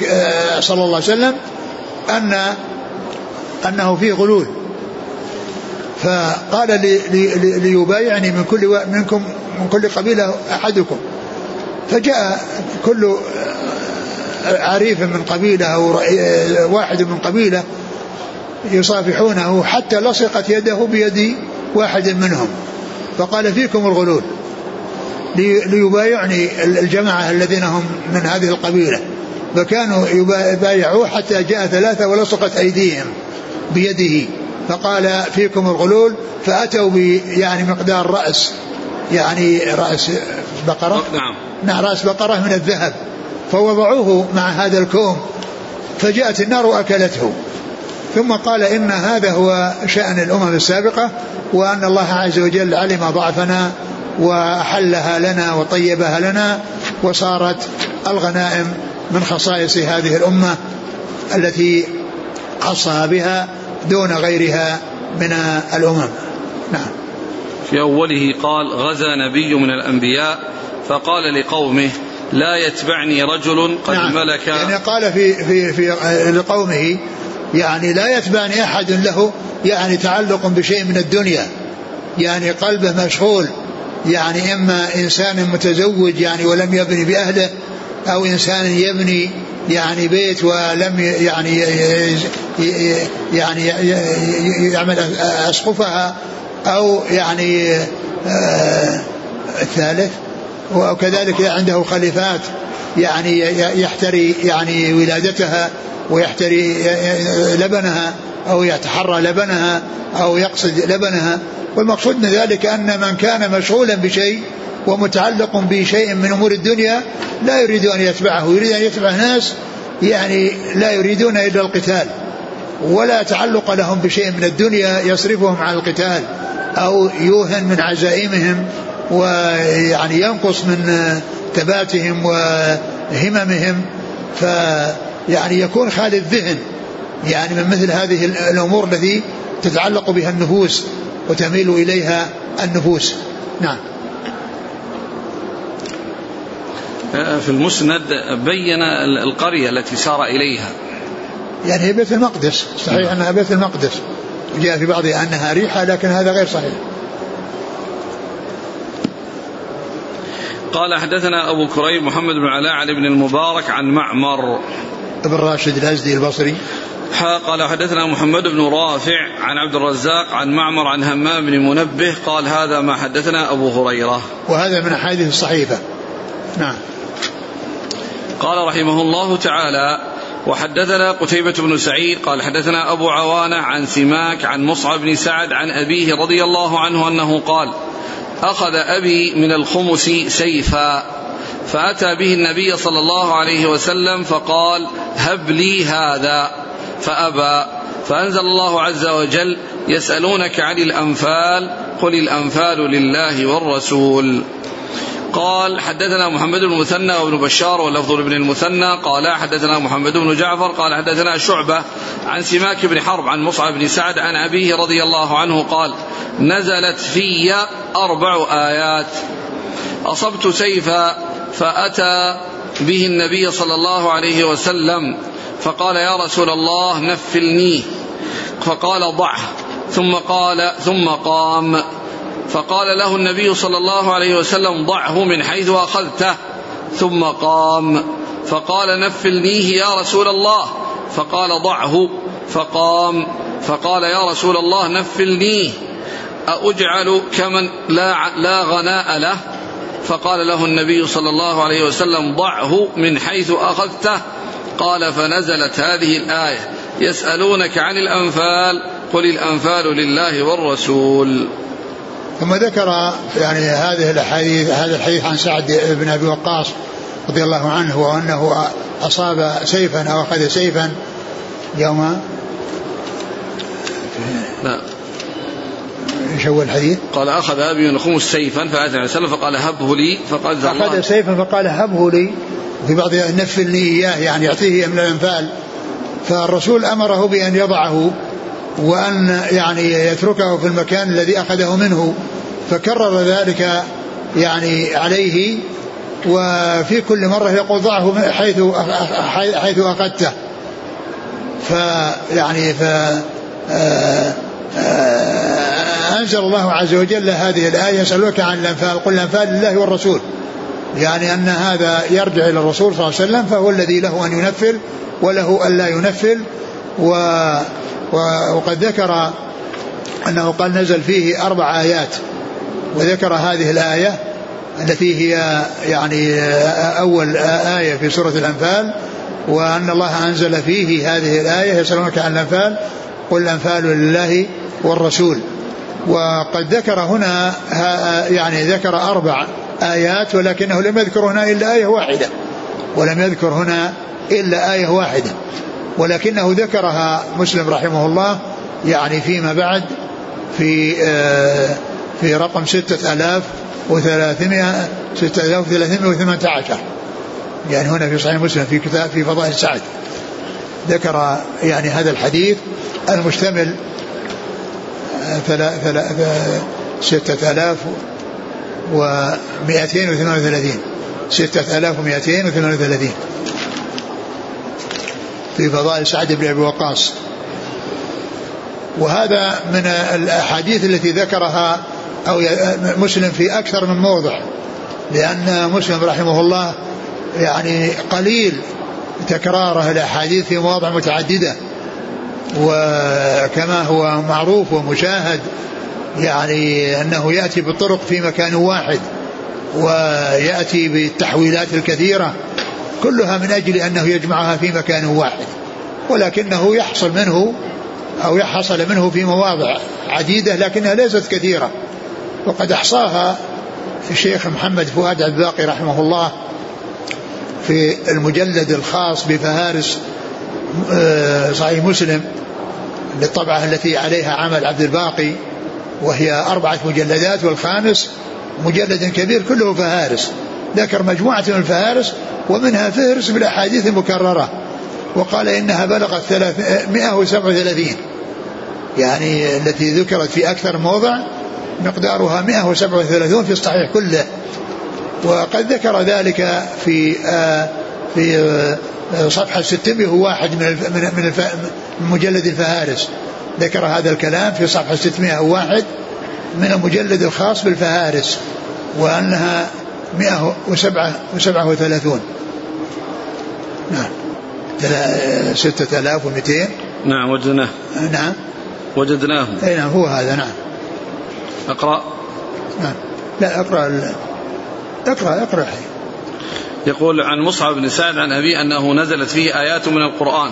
صلى الله عليه وسلم أن أنه فيه غلول. فقال ليبايعني من كل منكم من كل قبيلة أحدكم. فجاء كل عريف من قبيلة أو واحد من قبيلة يصافحونه حتى لصقت يده بيد واحد منهم. فقال فيكم الغلول. ليبايعني الجماعة الذين هم من هذه القبيلة. فكانوا يبايعوه حتى جاء ثلاثة ولصقت أيديهم بيده. فقال فيكم الغلول. فأتوا يعني مقدار رأس يعني رأس بقرة. نعم رأس بقرة من الذهب. فوضعوه مع هذا الكوم. فجاءت النار وأكلته. ثم قال إن هذا هو شأن الأمم السابقة. وأن الله عز وجل علم ضعفنا وأحلها لنا وطيبها لنا وصارت الغنائم من خصائص هذه الأمة التي خصها بها دون غيرها من الأمم. نعم. في أوله قال غزا نبي من الأنبياء فقال لقومه لا يتبعني رجل قد نعم. ملك يعني قال في في في لقومه يعني لا يتبعني أحد له يعني تعلق بشيء من الدنيا يعني قلبه مشغول يعني إما إنسان متزوج يعني ولم يبني بأهله أو إنسان يبني يعني بيت ولم يعني يعني يعمل أسقفها أو يعني آه، الثالث وكذلك عنده خليفات يعني يحتري يعني ولادتها ويحتري لبنها أو يتحرى لبنها أو يقصد لبنها. والمقصود من ذلك أن من كان مشغولا بشيء ومتعلق بشيء من أمور الدنيا لا يريد أن يتبعه. يريد أن يتبع ناس يعني لا يريدون إلا القتال. ولا تعلق لهم بشيء من الدنيا يصرفهم عن القتال أو يوهن من عزائمهم ويعني ينقص من ثباتهم وهممهم. فيعني يكون خالي الذهن. يعني من مثل هذه الأمور التي تتعلق بها النفوس وتميل إليها النفوس. نعم. في المسند بين القرية التي سار إليها. يعني هي بيت المقدس. صحيح أنها بيت المقدس. جاء في بعضها أنها ريحة لكن هذا غير صحيح. قال حدثنا أبو كريب محمد بن علاء عن ابن المبارك عن معمر. ابن راشد الأزدي البصري. قال حدثنا محمد بن رافع عن عبد الرزاق عن معمر عن همام بن منبه قال هذا ما حدثنا أبو هريرة. وهذا من أحاديث الصحيفة. نعم. قال رحمه الله تعالى وحدثنا قتيبة بن سعيد قال حدثنا أبو عوانة عن سماك عن مصعب بن سعد عن أبيه رضي الله عنه أنه قال أخذ أبي من الخمس سيفا. فأتى به النبي صلى الله عليه وسلم فقال هب لي هذا. فأبى. فأنزل الله عز وجل يسألونك عن الأنفال قل الأنفال لله والرسول. قال حدثنا محمد بن المثنى وابن بشار واللفظ لابن المثنى. قال حدثنا محمد بن جعفر. قال حدثنا شعبة عن سماك بن حرب عن مصعب بن سعد عن أبيه رضي الله عنه قال نزلت في أربع آيات. أصبت سيفا فأتى به النبي صلى الله عليه وسلم فقال يا رسول الله نفلني. فقال ضعه ثم قال ثم قام. فقال له النبي صلى الله عليه وسلم ضعه من حيث أخذته ثم قام. فقال نفلنيه يا رسول الله. فقال ضعه فقام. فقال يا رسول الله نفلنيه. أأجعل كمن لا, لا غناء له؟ فقال له النبي صلى الله عليه وسلم ضعه من حيث أخذته. قال فنزلت هذه الآية. يسألونك عن الأنفال قل الأنفال لله والرسول. ثم ذكر يعني هذه الأحاديث هذا الحديث عن سعد بن أبي وقاص رضي الله عنه وأنه أصاب سيفا أو أخذ سيفا يوم لا. إيش هو الحديث؟ قال أخذ أبي من الخمس سيفا فآتى عليه وسلم فقال هبه لي فقال أخذ سيفا فقال هبه لي. في بعض نفل لي إياه يعني يعطيه من الأنفال. فالرسول أمره بأن يضعه وأن يعني يتركه في المكان الذي أخذه منه. فكرر ذلك يعني عليه. وفي كل مرة يقول ضعه حيث حيث أخذته. فيعني ف آه، آه، أنزل الله عز وجل هذه الآية يسألوك عن الأنفال قل الأنفال لله والرسول. يعني أن هذا يرجع إلى الرسول صلى الله عليه وسلم فهو الذي له أن ينفل وله أن لا ينفل. و وقد ذكر أنه قال نزل فيه أربع آيات وذكر هذه الآية التي هي يعني أول آية في سورة الأنفال وأن الله أنزل فيه هذه الآية يسألونك عن الأنفال قل الأنفال لله والرسول. وقد ذكر هنا يعني ذكر أربع آيات ولكنه لم يذكر هنا إلا آية واحدة. ولم يذكر هنا إلا آية واحدة. ولكنه ذكرها مسلم رحمه الله يعني فيما بعد في آه في رقم ستة آلاف وثلاثمائة ستة آلاف وثلاثمائة وثمانية عشر يعني هنا في صحيح مسلم في كتاب في فضائل سعد. ذكر يعني هذا الحديث المشتمل ستة آلاف ومئتين وثمان وثلاثين. ستة آلاف ومئتين وثمان وثلاثين. في فضائل سعد بن أبي وقاص. وهذا من الأحاديث التي ذكرها أو مسلم في أكثر من موضع. لأن مسلم رحمه الله يعني قليل تكراره الأحاديث في مواضع متعددة. وكما هو معروف ومشاهد يعني أنه يأتي بالطرق في مكان واحد ويأتي بالتحويلات الكثيرة كلها من أجل أنه يجمعها في مكان واحد. ولكنه يحصل منه أو يحصل منه في مواضع عديدة لكنها ليست كثيرة. وقد أحصاها الشيخ محمد فؤاد الباقي رحمه الله في المجلد الخاص بفهارس صحيح مسلم للطبعة التي عليها عمل عبد الباقي وهي أربعة مجلدات والخامس مجلد كبير كله فهارس. ذكر مجموعة من الفهارس ومنها فهرس بالأحاديث المكررة. وقال إنها بلغت 137 يعني التي ذكرت في أكثر موضع مقدارها 137 في الصحيح كله. وقد ذكر ذلك في آه في آه صفحة 600 هو واحد من من من مجلد الفهارس. ذكر هذا الكلام في صفحة 601 من المجلد الخاص بالفهارس وأنها 137 نعم. 6200 نعم وجدناه. نعم. وجدناه. إي نعم هو هذا نعم. اقرأ. نعم. لا اقرأ ال... اقرا اقرأ حي. يقول عن مصعب بن سعد عن أبي أنه نزلت فيه آيات من القرآن.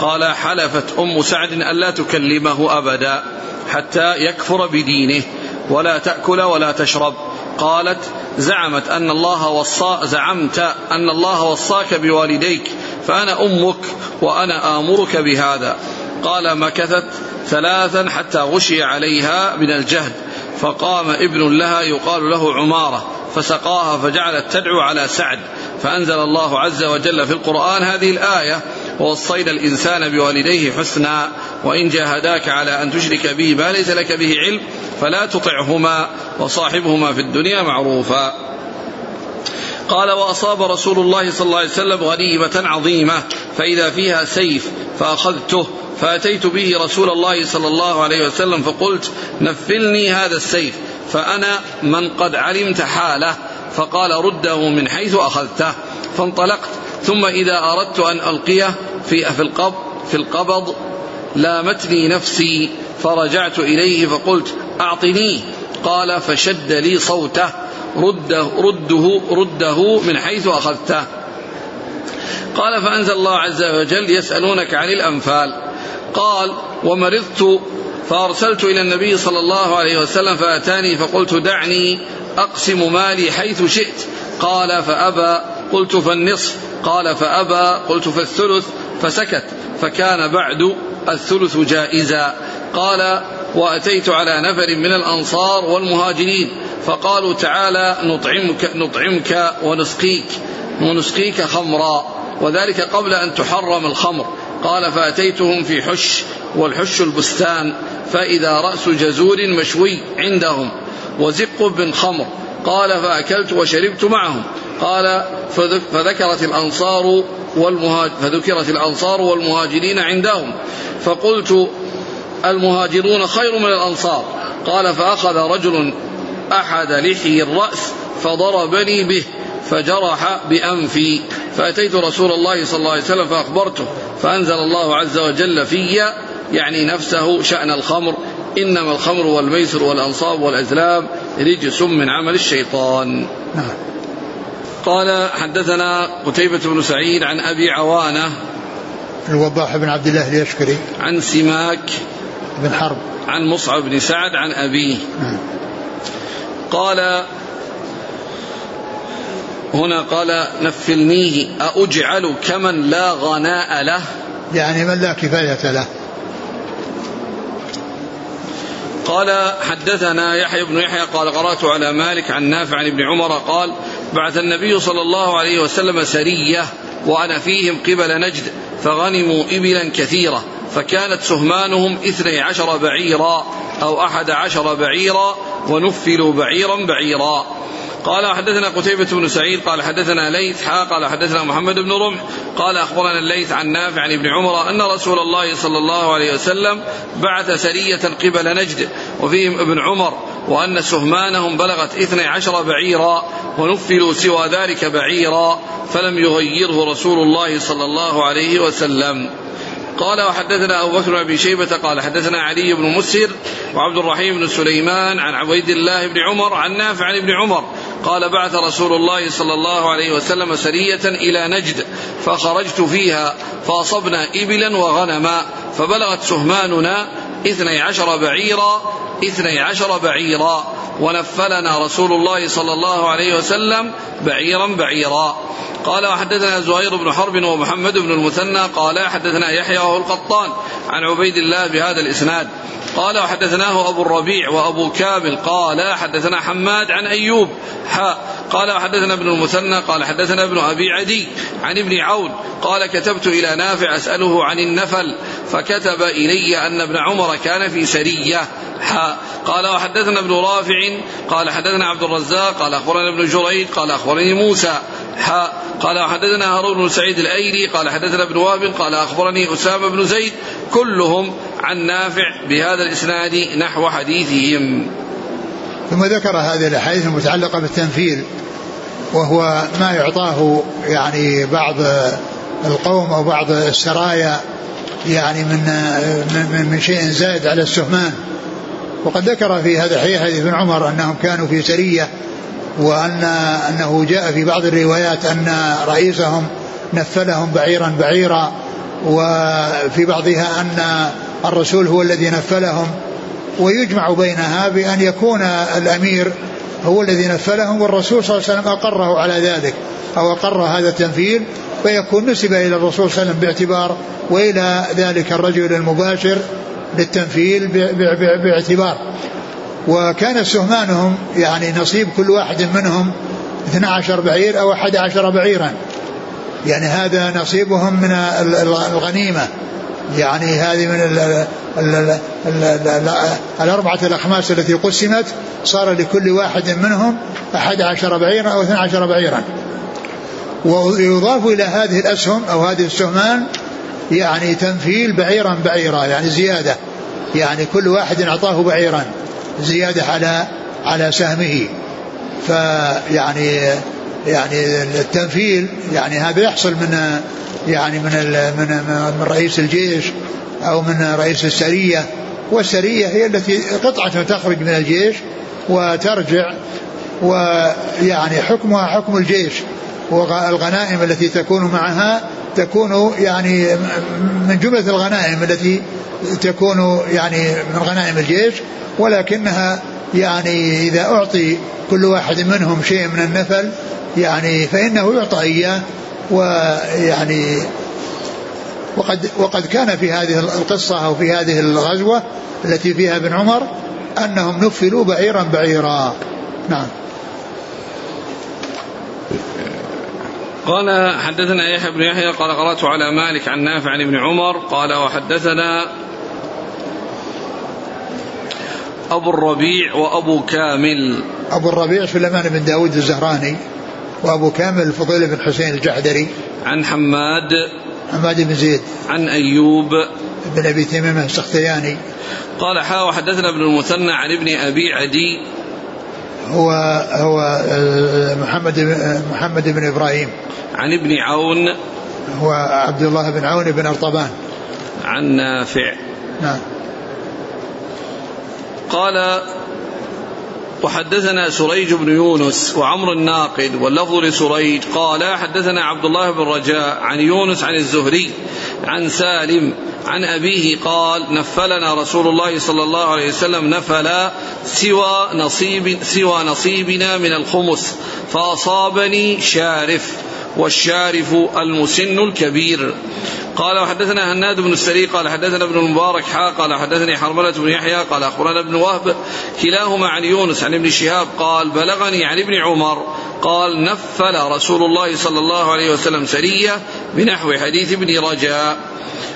قال حلفت أم سعد الا تكلمه أبدا حتى يكفر بدينه ولا تأكل ولا تشرب. قالت زعمت أن الله وصى زعمت أن الله وصاك بوالديك فأنا أمك وأنا آمرك بهذا. قال مكثت ثلاثا حتى غشي عليها من الجهد. فقام ابن لها يقال له عمارة فسقاها فجعلت تدعو على سعد. فأنزل الله عز وجل في القرآن هذه الآية ووصينا الإنسان بوالديه حسنا وإن جاهداك على أن تشرك به ما ليس لك به علم فلا تطعهما وصاحبهما في الدنيا معروفا. قال وأصاب رسول الله صلى الله عليه وسلم غنيمة عظيمة فإذا فيها سيف فأخذته فأتيت به رسول الله صلى الله عليه وسلم فقلت نفلني هذا السيف فأنا من قد علمت حاله. فقال رده من حيث أخذته فانطلقت. ثم إذا أردت أن ألقيه في في القبض في القبض لامتني نفسي فرجعت إليه فقلت اعطنيه قال فشد لي صوته. رده رده رده من حيث أخذته. قال فأنزل الله عز وجل يسألونك عن الأنفال. قال ومرضت فأرسلت إلى النبي صلى الله عليه وسلم فأتاني فقلت دعني أقسم مالي حيث شئت. قال فأبى قلت فالنصف. قال فأبى قلت فالثلث فسكت. فكان بعد الثلث جائزا. قال وأتيت على نفر من الأنصار والمهاجرين. فقالوا تعالى نطعمك نطعمك ونسقيك ونسقيك خمرا. وذلك قبل أن تحرم الخمر. قال فاتيتهم في حش والحش البستان فإذا رأس جزور مشوي عندهم وزق بن خمر قال فأكلت وشربت معهم قال فذكرت الأنصار والمهاجر فذكرت الأنصار والمهاجرين عندهم فقلت المهاجرون خير من الأنصار قال فأخذ رجل أحد لحي الرأس فضربني به فجرح بانفي فأتيت رسول الله صلى الله عليه وسلم فأخبرته فأنزل الله عز وجل في يعني نفسه شأن الخمر. إنما الخمر والميسر والأنصاب والأزلام رجس من عمل الشيطان. نعم. قال حدثنا قتيبة بن سعيد عن أبي عوانة. الوضاح بن عبد الله اليشكري. عن سماك. بن حرب. عن مصعب بن سعد عن أبيه. نعم. قال هنا قال نفلنيه أأجعل كمن لا غناء له؟ يعني من لا كفاية له. قال حدثنا يحيى بن يحيى قال قرأت على مالك عن نافع عن ابن عمر قال بعث النبي صلى الله عليه وسلم سرية وأنا فيهم قبل نجد فغنموا إبلا كثيرة فكانت سهمانهم اثني عشر بعيرا أو أحد عشر بعيرا ونفلوا بعيرا بعيرا. قال حدثنا قتيبة بن سعيد قال حدثنا ليث حا قال حدثنا محمد بن رمح قال أخبرنا الليث عن نافع عن ابن عمر أن رسول الله صلى الله عليه وسلم بعث سرية قبل نجد وفيهم ابن عمر وأن سهمانهم بلغت اثني عشر بعيرا ونفلوا سوى ذلك بعيرا فلم يغيره رسول الله صلى الله عليه وسلم. قال وحدثنا أبو بكر بن شيبة قال حدثنا علي بن مسهر وعبد الرحيم بن سليمان عن عبيد الله بن عمر عن نافع عن ابن عمر قال بعث رسول الله صلى الله عليه وسلم سرية إلى نجد فخرجت فيها فأصبنا إبلا وغنما فبلغت سهماننا اثني عشر بعيرا اثني عشر بعيرا. ونفلنا رسول الله صلى الله عليه وسلم بعيرا بعيرا. قال وحدثنا زهير بن حرب ومحمد بن المثنى قال حدثنا يحيى وهو القطان عن عبيد الله بهذا الإسناد. قال وحدثناه أبو الربيع وأبو كامل قال حدثنا حماد عن أيوب حاء قال وحدثنا ابن المثنى قال حدثنا ابن أبي عدي عن ابن عون قال كتبت إلى نافع أسأله عن النفل فكتب إلي أن ابن عمر كان في سرية. حاء قال وحدثنا ابن رافع قال حدثنا عبد الرزاق قال أخبرنا ابن جريج قال أخبرني موسى. حاء قال حدثنا هارون بن سعيد الأيلي قال حدثنا ابن وهب قال أخبرني أسامة بن زيد. كلهم عن نافع بهذا الإسناد نحو حديثهم. ثم ذكر هذه الأحاديث المتعلقة بالتنفيذ وهو ما يعطاه يعني بعض القوم أو بعض السرايا يعني من من, شيء زائد على السهمان. وقد ذكر في هذا الحديث حديث ابن عمر أنهم كانوا في سرية وأن أنه جاء في بعض الروايات أن رئيسهم نفلهم بعيرا بعيرا وفي بعضها أن الرسول هو الذي نفلهم. ويجمع بينها بأن يكون الأمير هو الذي نفلهم والرسول صلى الله عليه وسلم أقره على ذلك أو أقر هذا التنفيذ فيكون نسب إلى الرسول صلى الله عليه وسلم باعتبار وإلى ذلك الرجل المباشر للتنفيذ باعتبار. وكان سهمانهم يعني نصيب كل واحد منهم 12 بعير أو 11 بعيرا. يعني هذا نصيبهم من الغنيمة. يعني هذه من ال ال ال ال الأربعة الأخماس التي قسمت صار لكل واحد منهم أحد عشر بعيرا أو اثنى عشر بعيرا. ويضاف إلى هذه الأسهم أو هذه السهمان يعني تنفيل بعيرا بعيرا يعني زيادة. يعني كل واحد أعطاه بعيرا زيادة على على سهمه. فيعني يعني التنفيل يعني هذا يحصل من يعني من من من رئيس الجيش أو من رئيس السرية. والسرية هي التي قطعة تخرج من الجيش وترجع ويعني حكمها حكم الجيش. والغنائم التي تكون معها تكون يعني من جملة الغنائم التي تكون يعني من غنائم الجيش. ولكنها يعني إذا أعطي كل واحد منهم شيء من النفل يعني فإنه يعطى إياه. ويعني وقد وقد كان في هذه القصة أو في هذه الغزوة التي فيها ابن عمر أنهم نفلوا بعيرا بعيرا. نعم. قال حدثنا يحيى بن يحيى قال قرأت على مالك عن نافع عن ابن عمر قال وحدثنا أبو الربيع وأبو كامل. أبو الربيع سليمان بن داود الزهراني. وأبو كامل الفضيل بن حسين الجحدري. عن حماد. حماد بن زيد. عن أيوب. بن أبي تميم السختياني. قال حا وحدثنا ابن المثنى عن ابن أبي عدي. هو هو محمد محمد بن إبراهيم. عن ابن عون. هو عبد الله بن عون بن أرطبان. عن نافع. نعم. قال وحدثنا سريج بن يونس وعمر الناقد واللفظ لسريج قال حدثنا عبد الله بن رجاء عن يونس عن الزهري عن سالم عن أبيه قال نفلنا رسول الله صلى الله عليه وسلم نفلا سوى نصيب سوى نصيبنا من الخمس فأصابني شارف. والشارف المسن الكبير. قال وحدثنا هناد بن السري قال حدثنا ابن المبارك حا قال حدثني حرملة بن يحيى قال أخبرنا ابن وهب كلاهما عن يونس عن ابن شهاب قال بلغني عن ابن عمر قال نفل رسول الله صلى الله عليه وسلم سرية بنحو حديث ابن رجاء.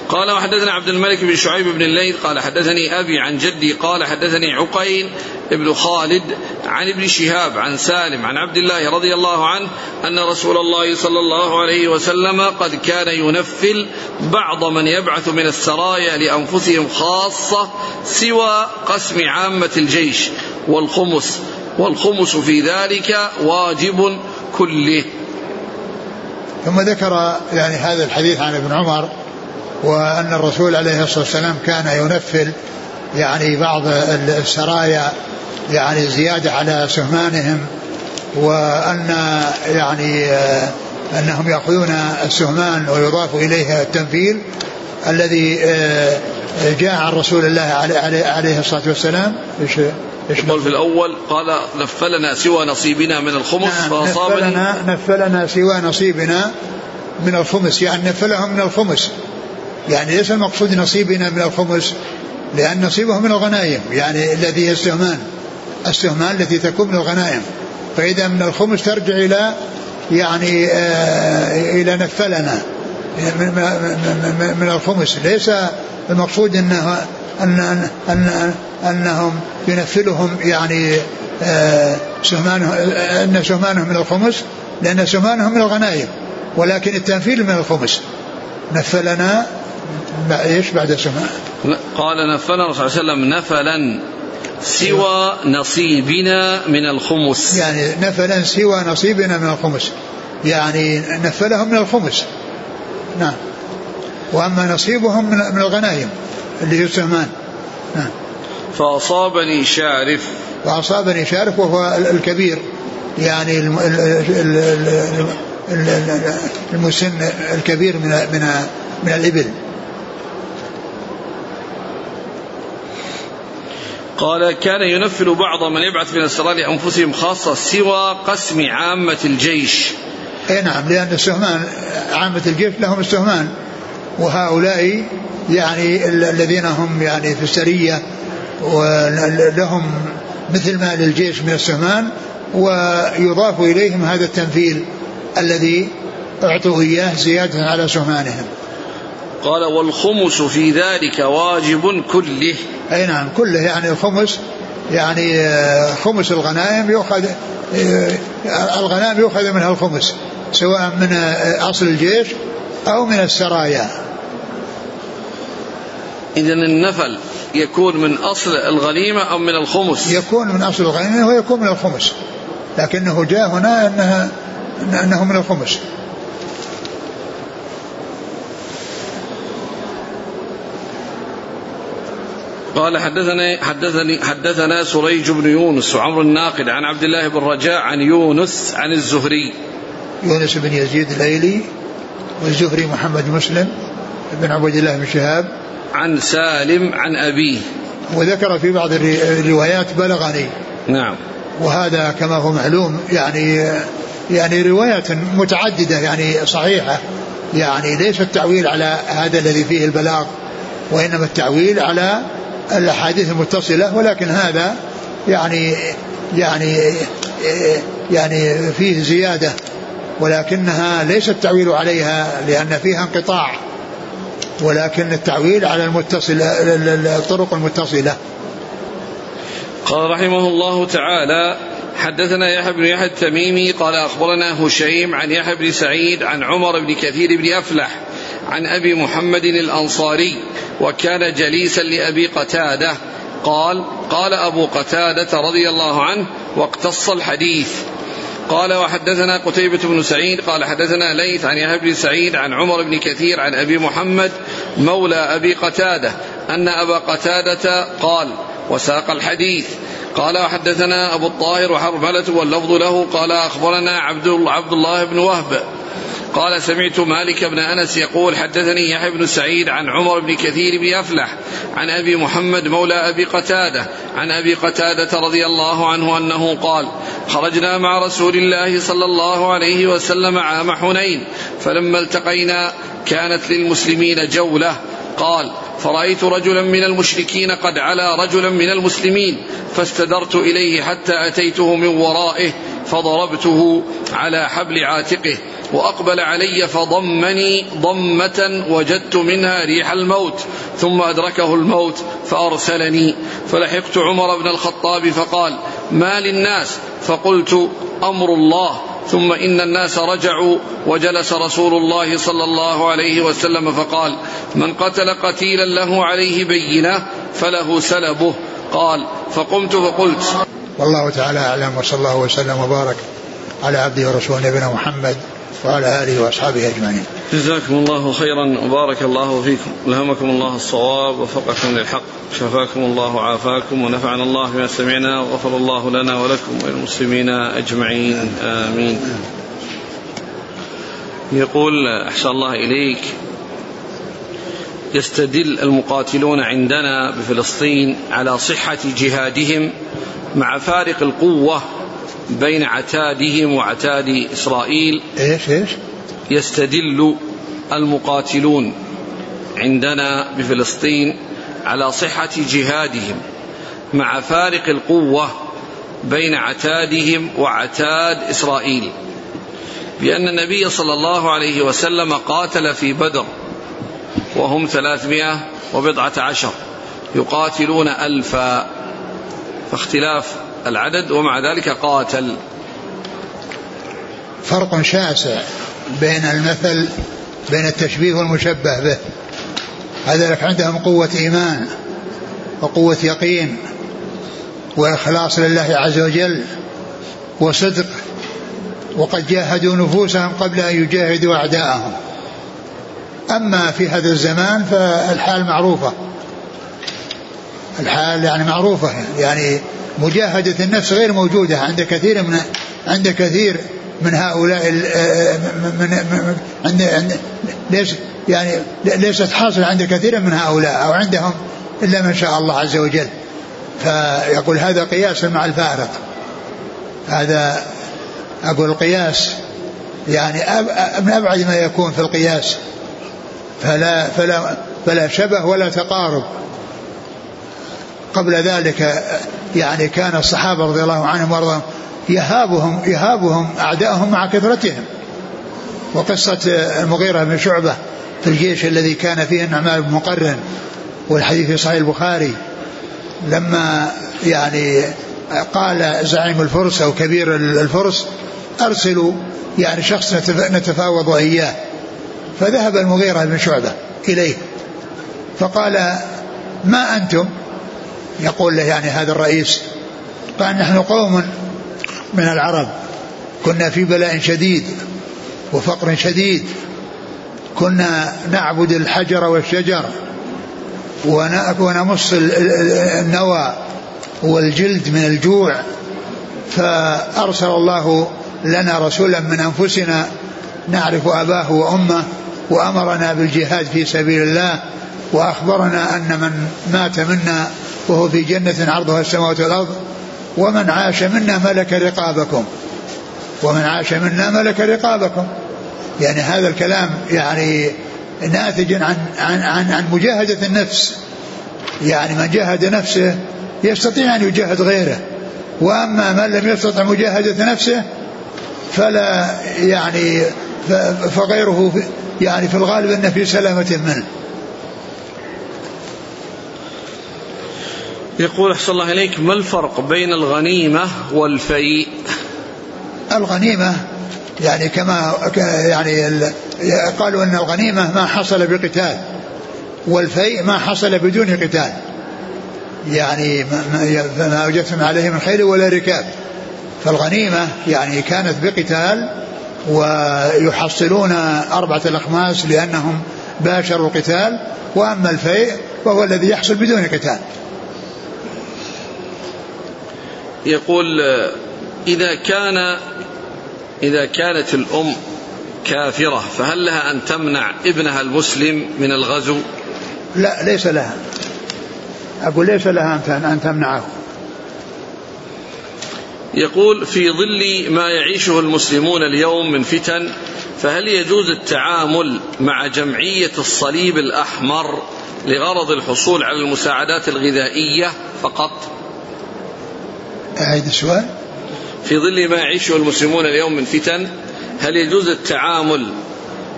قال وحدثنا عبد الملك بن شعيب بن الليث قال حدثني أبي عن جدي قال حدثني عقيل بن خالد عن ابن شهاب عن سالم عن عبد الله رضي الله عنه أن رسول الله صلى الله عليه وسلم قد كان ينفل بعض من يبعث من السرايا لأنفسهم خاصة سوى قسم عامة الجيش والخمس والخمس في ذلك واجب كله. ثم ذكر يعني هذا الحديث عن ابن عمر وأن الرسول عليه الصلاة والسلام كان ينفل يعني بعض السرايا يعني زيادة على سهمانهم وأن يعني أنهم يأخذون السهمان ويضاف إليها التنفيل الذي جاء عن رسول الله عليه, الصلاة والسلام. إيش يقول في الأول قال نفلنا سوى نصيبنا من الخمس نعم فأصابني. نفلنا, نفلنا سوى نصيبنا من الخمس. يعني نفلهم من الخمس. يعني ليس المقصود نصيبنا من الخمس لأن نصيبه من الغنائم. يعني الذي هي السهمان السهمان التي تكون من الغنائم. فإذا من الخمس ترجع إلى يعني آه إلى نفلنا. من, من الخمس ليس المقصود انه أن أن أن أنهم ينفلهم يعني آه سهمانهم أن سهمانهم من الخمس لأن سهمانهم من الغنائم ولكن التنفيل من الخمس نفلنا إيش بعد سماء قال نفلنا صلى الله عليه وسلم نفلا سوى نصيبنا من الخمس. يعني نفلا سوى نصيبنا من الخمس. يعني نفلهم من الخمس. نعم. وأما نصيبهم من الغنائم اللي هي السهمان نعم. فأصابني شارف. وأصابني شارف وهو الكبير يعني المسن الكبير من من من الإبل. قال كان ينفل بعض من يبعث من السراء لأنفسهم خاصة سوى قسم عامة الجيش. اي نعم لأن السهمان عامة الجيش لهم السهمان. وهؤلاء يعني الذين هم يعني في السرية ولهم مثل ما للجيش من السهمان ويضاف إليهم هذا التنفيل الذي أعطوا إياه زيادة على سهمانهم. قال والخمس في ذلك واجب كله. أي نعم كله يعني الخمس يعني آه، خمس الغنائم يؤخذ آه، الغنائم يؤخذ منها الخمس. سواء من أصل الجيش أو من السرايا. إذا النفل يكون من أصل الغنيمة أو من الخمس؟ يكون من أصل الغنيمة ويكون من الخمس. لكنه جاء هنا أنها أنه من الخمس. قال حدثني حدثني حدثنا سريج بن يونس وعمر الناقد عن عبد الله بن رجاء عن يونس عن الزهري. يونس بن يزيد الايلي والزهري محمد مسلم بن عبد الله بن شهاب عن سالم عن أبيه. وذكر في بعض الروايات بلغني. نعم. وهذا كما هو معلوم يعني يعني روايات متعددة يعني صحيحة. يعني ليس التعويل على هذا الذي فيه البلاغ وإنما التعويل على الأحاديث المتصلة. ولكن هذا يعني يعني يعني فيه زيادة. ولكنها ليس التعويل عليها لأن فيها انقطاع. ولكن التعويل على المتصل الطرق المتصلة. قال رحمه الله تعالى حدثنا يحيى بن يحيى التميمي قال أخبرنا هشيم عن يحيى بن سعيد عن عمر بن كثير بن أفلح عن أبي محمد الأنصاري وكان جليسا لأبي قتادة. قال قال أبو قتادة رضي الله عنه واقتص الحديث. قال وحدثنا قتيبة بن سعيد قال حدثنا ليث عن يحيى بن سعيد عن عمر بن كثير عن أبي محمد مولى أبي قتادة أن أبا قتادة قال وساق الحديث. قال وحدثنا أبو الطاهر وحرملة واللفظ له قال أخبرنا عبد الله بن وهب قال سمعت مالك بن أنس يقول حدثني يحيى بن سعيد عن عمر بن كثير بن أفلح عن أبي محمد مولى أبي قتادة عن أبي قتادة رضي الله عنه أنه قال خرجنا مع رسول الله صلى الله عليه وسلم عام حنين فلما التقينا كانت للمسلمين جولة قال فرأيت رجلا من المشركين قد علا رجلا من المسلمين فاستدرت إليه حتى أتيته من ورائه فضربته على حبل عاتقه وأقبل علي فضمني ضمة وجدت منها ريح الموت ثم أدركه الموت فأرسلني فلحقت عمر بن الخطاب فقال ما للناس؟ فقلت أمر الله. ثم إن الناس رجعوا وجلس رسول الله صلى الله عليه وسلم فقال من قتل قتيلا له عليه بينة فله سلبه. قال فقمت فقلت والله تعالى أعلم وصلى الله وسلم وبارك على عبده ورسوله نبينا محمد وعلى آله وأصحابه أجمعين. جزاكم الله خيرا وبارك الله فيكم. ألهمكم الله الصواب وفقكم للحق. شفاكم الله وعافاكم ونفعنا الله بما سمعنا وغفر الله لنا ولكم وللمسلمين أجمعين. آمين. يقول أحسن الله إليك. يستدل المقاتلون عندنا بفلسطين على صحة جهادهم مع فارق القوة بين عتادهم وعتاد إسرائيل إيش إيش؟ يستدل المقاتلون عندنا بفلسطين على صحة جهادهم مع فارق القوة بين عتادهم وعتاد إسرائيل. بأن النبي صلى الله عليه وسلم قاتل في بدر وهم ثلاثمائة وبضعة عشر يقاتلون ألفا فاختلاف العدد ومع ذلك قاتل. فرق شاسع بين المثل بين التشبيه والمشبه به. هذا عندهم قوة إيمان وقوة يقين وإخلاص لله عز وجل وصدق وقد جاهدوا نفوسهم قبل أن يجاهدوا أعداءهم. أما في هذا الزمان فالحال معروفة. الحال يعني معروفة يعني مجاهدة النفس غير موجودة. عند كثير من عند كثير من هؤلاء من, من عند, عند ليس يعني ليست حاصلة عند كثير من هؤلاء أو عندهم إلا من شاء الله عز وجل. فيقول هذا قياس مع الفارق. هذا أقول القياس يعني من أبعد ما يكون في القياس. فلا فلا فلا شبه ولا تقارب. قبل ذلك يعني كان الصحابة رضي الله عنهم وأرضاهم يهابهم يهابهم أعداءهم مع كثرتهم. وقصة المغيرة بن شعبة في الجيش الذي كان فيه النعمان بن مقرن والحديث في صحيح البخاري لما يعني قال زعيم الفرس أو كبير الفرس أرسلوا يعني شخص نتفاوض إياه فذهب المغيرة بن شعبة إليه فقال ما أنتم؟ يقول له يعني هذا الرئيس قال نحن قوم من العرب. كنا في بلاء شديد وفقر شديد. كنا نعبد الحجر والشجر ونمص النوى والجلد من الجوع. فأرسل الله لنا رسولا من أنفسنا نعرف أباه وأمه وأمرنا بالجهاد في سبيل الله وأخبرنا أن من مات منا وهو في جنة عرضها السماوات والأرض ومن عاش منا ملك رقابكم. ومن عاش منا ملك رقابكم. يعني هذا الكلام يعني ناتج عن عن عن, عن مجاهدة النفس. يعني من جاهد نفسه يستطيع أن يجاهد غيره. وأما من لم يستطع مجاهدة نفسه فلا يعني فغيره يعني في الغالب أنه في سلامة منه. يقول أحسن الله إليك ما الفرق بين الغنيمة والفيء؟ الغنيمة يعني كما يعني قالوا أن الغنيمة ما حصل بقتال والفيء ما حصل بدون قتال. يعني ما أوجدتم عليه من خير ولا ركاب. فالغنيمة يعني كانت بقتال ويحصلون أربعة الأخماس لأنهم باشروا القتال وأما الفيء فهو الذي يحصل بدون قتال. يقول إذا كان إذا كانت الأم كافرة فهل لها أن تمنع ابنها المسلم من الغزو؟ لا ليس لها. أقول ليس لها أن تمنعه. يقول في ظل ما يعيشه المسلمون اليوم من فتن فهل يجوز التعامل مع جمعية الصليب الأحمر لغرض الحصول على المساعدات الغذائية فقط؟ أعيد السؤال. في ظل ما يعيشه المسلمون اليوم من فتن هل يجوز التعامل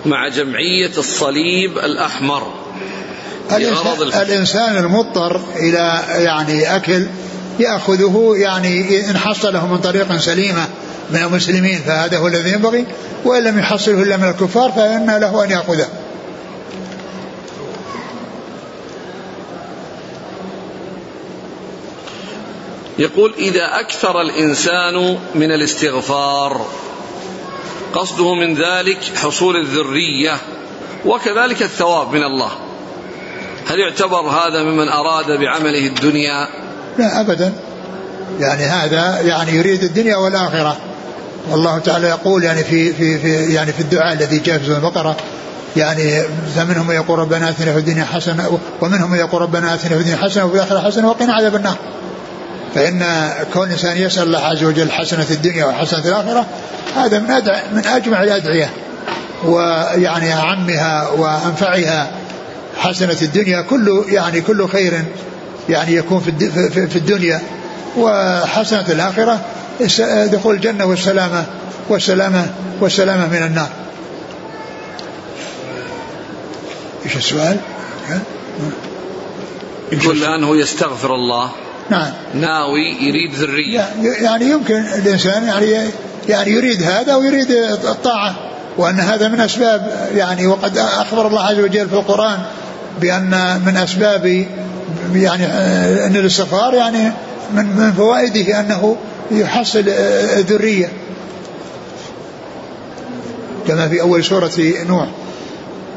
مع جمعية الصليب الأحمر لغرض الإنسان المضطر إلى يعني أكل يأخذه يعني إن حصله من طريق سليمة من المسلمين فهذا هو الذي ينبغي وإن لم يحصله إلا من الكفار فإن له أن يأخذه. يقول إذا أكثر الإنسان من الاستغفار قصده من ذلك حصول الذرية وكذلك الثواب من الله. هل يعتبر هذا ممن أراد بعمله الدنيا؟ لا أبدا. يعني هذا يعني يريد الدنيا والآخرة. والله تعالى يقول يعني في في في يعني في الدعاء الذي جاء في البقرة يعني فمنهم من يقول ربنا آتنا في الدنيا حسنة ومنهم من يقول ربنا آتنا في الدنيا حسنة وفي الآخرة حسنة وقنا عذاب النار. فإن كون الإنسان يسأل الله عز وجل حسنة الدنيا وحسنة الآخرة هذا من أدع من أجمع الأدعية ويعني اعمها وأنفعها حسنة الدنيا كل يعني كل خير يعني يكون في الدنيا وحسنة الآخرة دخول الجنة والسلامة والسلامة والسلامة من النار. إيش السؤال؟ يقول الآن هو يستغفر الله. نعم. ناوي يريد ذرية. يعني يمكن الإنسان يعني يعني يريد هذا ويريد الطاعة وأن هذا من أسباب يعني وقد أخبر الله عز وجل في القرآن بأن من أسباب يعني أن الاستغفار يعني من من فوائده أنه يحصل ذرية كما في أول سورة نوح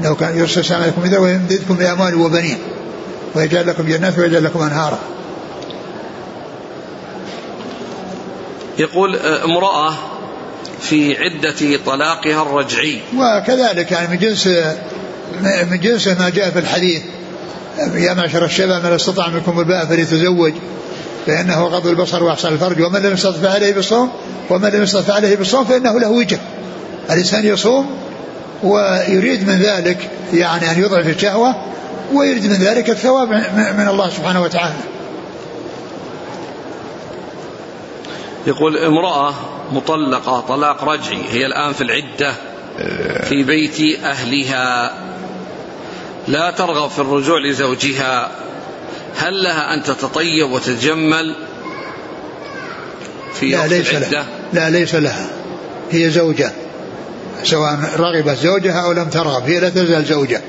لو كان يرسل عليكم إذا ويمددكم بأموال وبنين ويجعل لكم جنات ويجعل لكم أنهارا. يقول امرأة في عدة طلاقها الرجعي. وكذلك يعني من جنس من جنس ما جاء في الحديث يا معشر الشباب من استطاع منكم الباء فليتزوج فإنه غض البصر وأحسن الفرج ومن لم يستطع عليه بالصوم ومن لم يستطع عليه بالصوم فإنه له وجه. الإنسان يصوم ويريد من ذلك يعني أن يضعف الشهوة ويريد من ذلك الثواب من الله سبحانه وتعالى. يقول امرأة مطلقة طلاق رجعي هي الآن في العدة في بيت أهلها. لا ترغب في الرجوع لزوجها. هل لها أن تتطيب وتتجمل في لا ليس لها. لا ليس لها. هي زوجة سواء رغبت زوجها أو لم ترغب هي لا تزال زوجة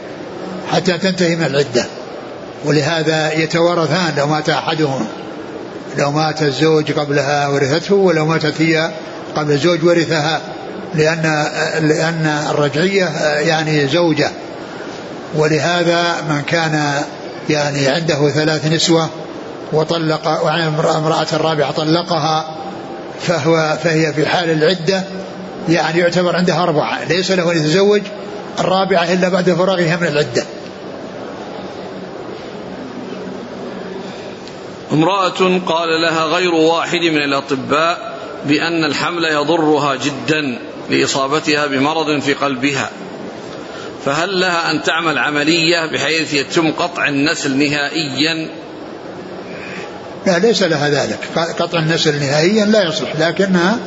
حتى تنتهي من العدة. ولهذا يتوارثان لو مات أحدهم لو مات الزوج قبلها ورثته ولو ماتت هي قبل الزوج ورثها لأن لأن الرجعية يعني زوجة. ولهذا من كان يعني عنده ثلاث نسوة وطلق امرأة الرابعة طلقها فهو فهي في حال العدة يعني يعتبر عندها أربعة. ليس له أن يتزوج الرابعة إلا بعد فراغها من العدة. امرأة قال لها غير واحد من الأطباء بأن الحمل يضرها جدا لإصابتها بمرض في قلبها. فهل لها أن تعمل عملية بحيث يتم قطع النسل نهائيا؟ لا ليس لها ذلك. قطع النسل نهائيا لا يصلح لكنها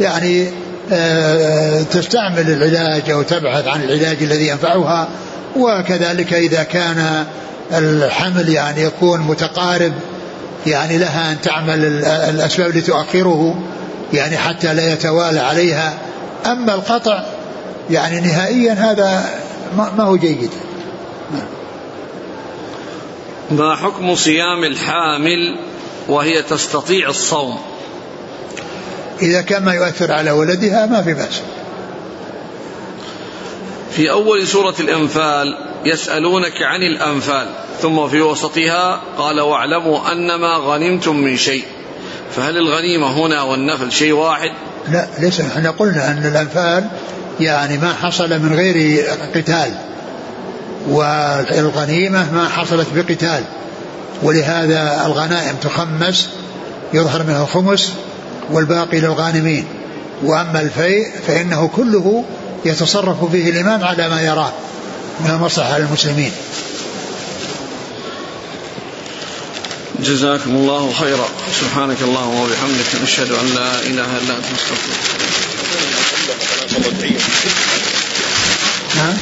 يعني آه، تستعمل العلاج أو تبحث عن العلاج الذي ينفعها. وكذلك إذا كان الحمل يعني يكون متقارب يعني لها أن تعمل الأسباب التي تؤخره يعني حتى لا يتوالى عليها. أما القطع يعني نهائيا هذا ما هو جيد. ما حكم صيام الحامل وهي تستطيع الصوم؟ إذا كان ما يؤثر على ولدها ما في بأس. في أول سورة الأنفال يسألونك عن الأنفال. ثم في وسطها قال واعلموا أنما غنمتم من شيء. فهل الغنيمة هنا والنفل شيء واحد؟ لا ليس. إحنا قلنا أن الأنفال يعني ما حصل من غير قتال والغنيمة ما حصلت بقتال. ولهذا الغنائم تخمس يظهر منها الخمس والباقي للغانمين. وأما الفيء فإنه كله يتصرف فيه الإمام على ما يراه من المصلحة للمسلمين. جزاكم الله خيرا. سبحانك اللهم وبحمدك نشهد أن لا إله إلا أنت نستغفرك. نعم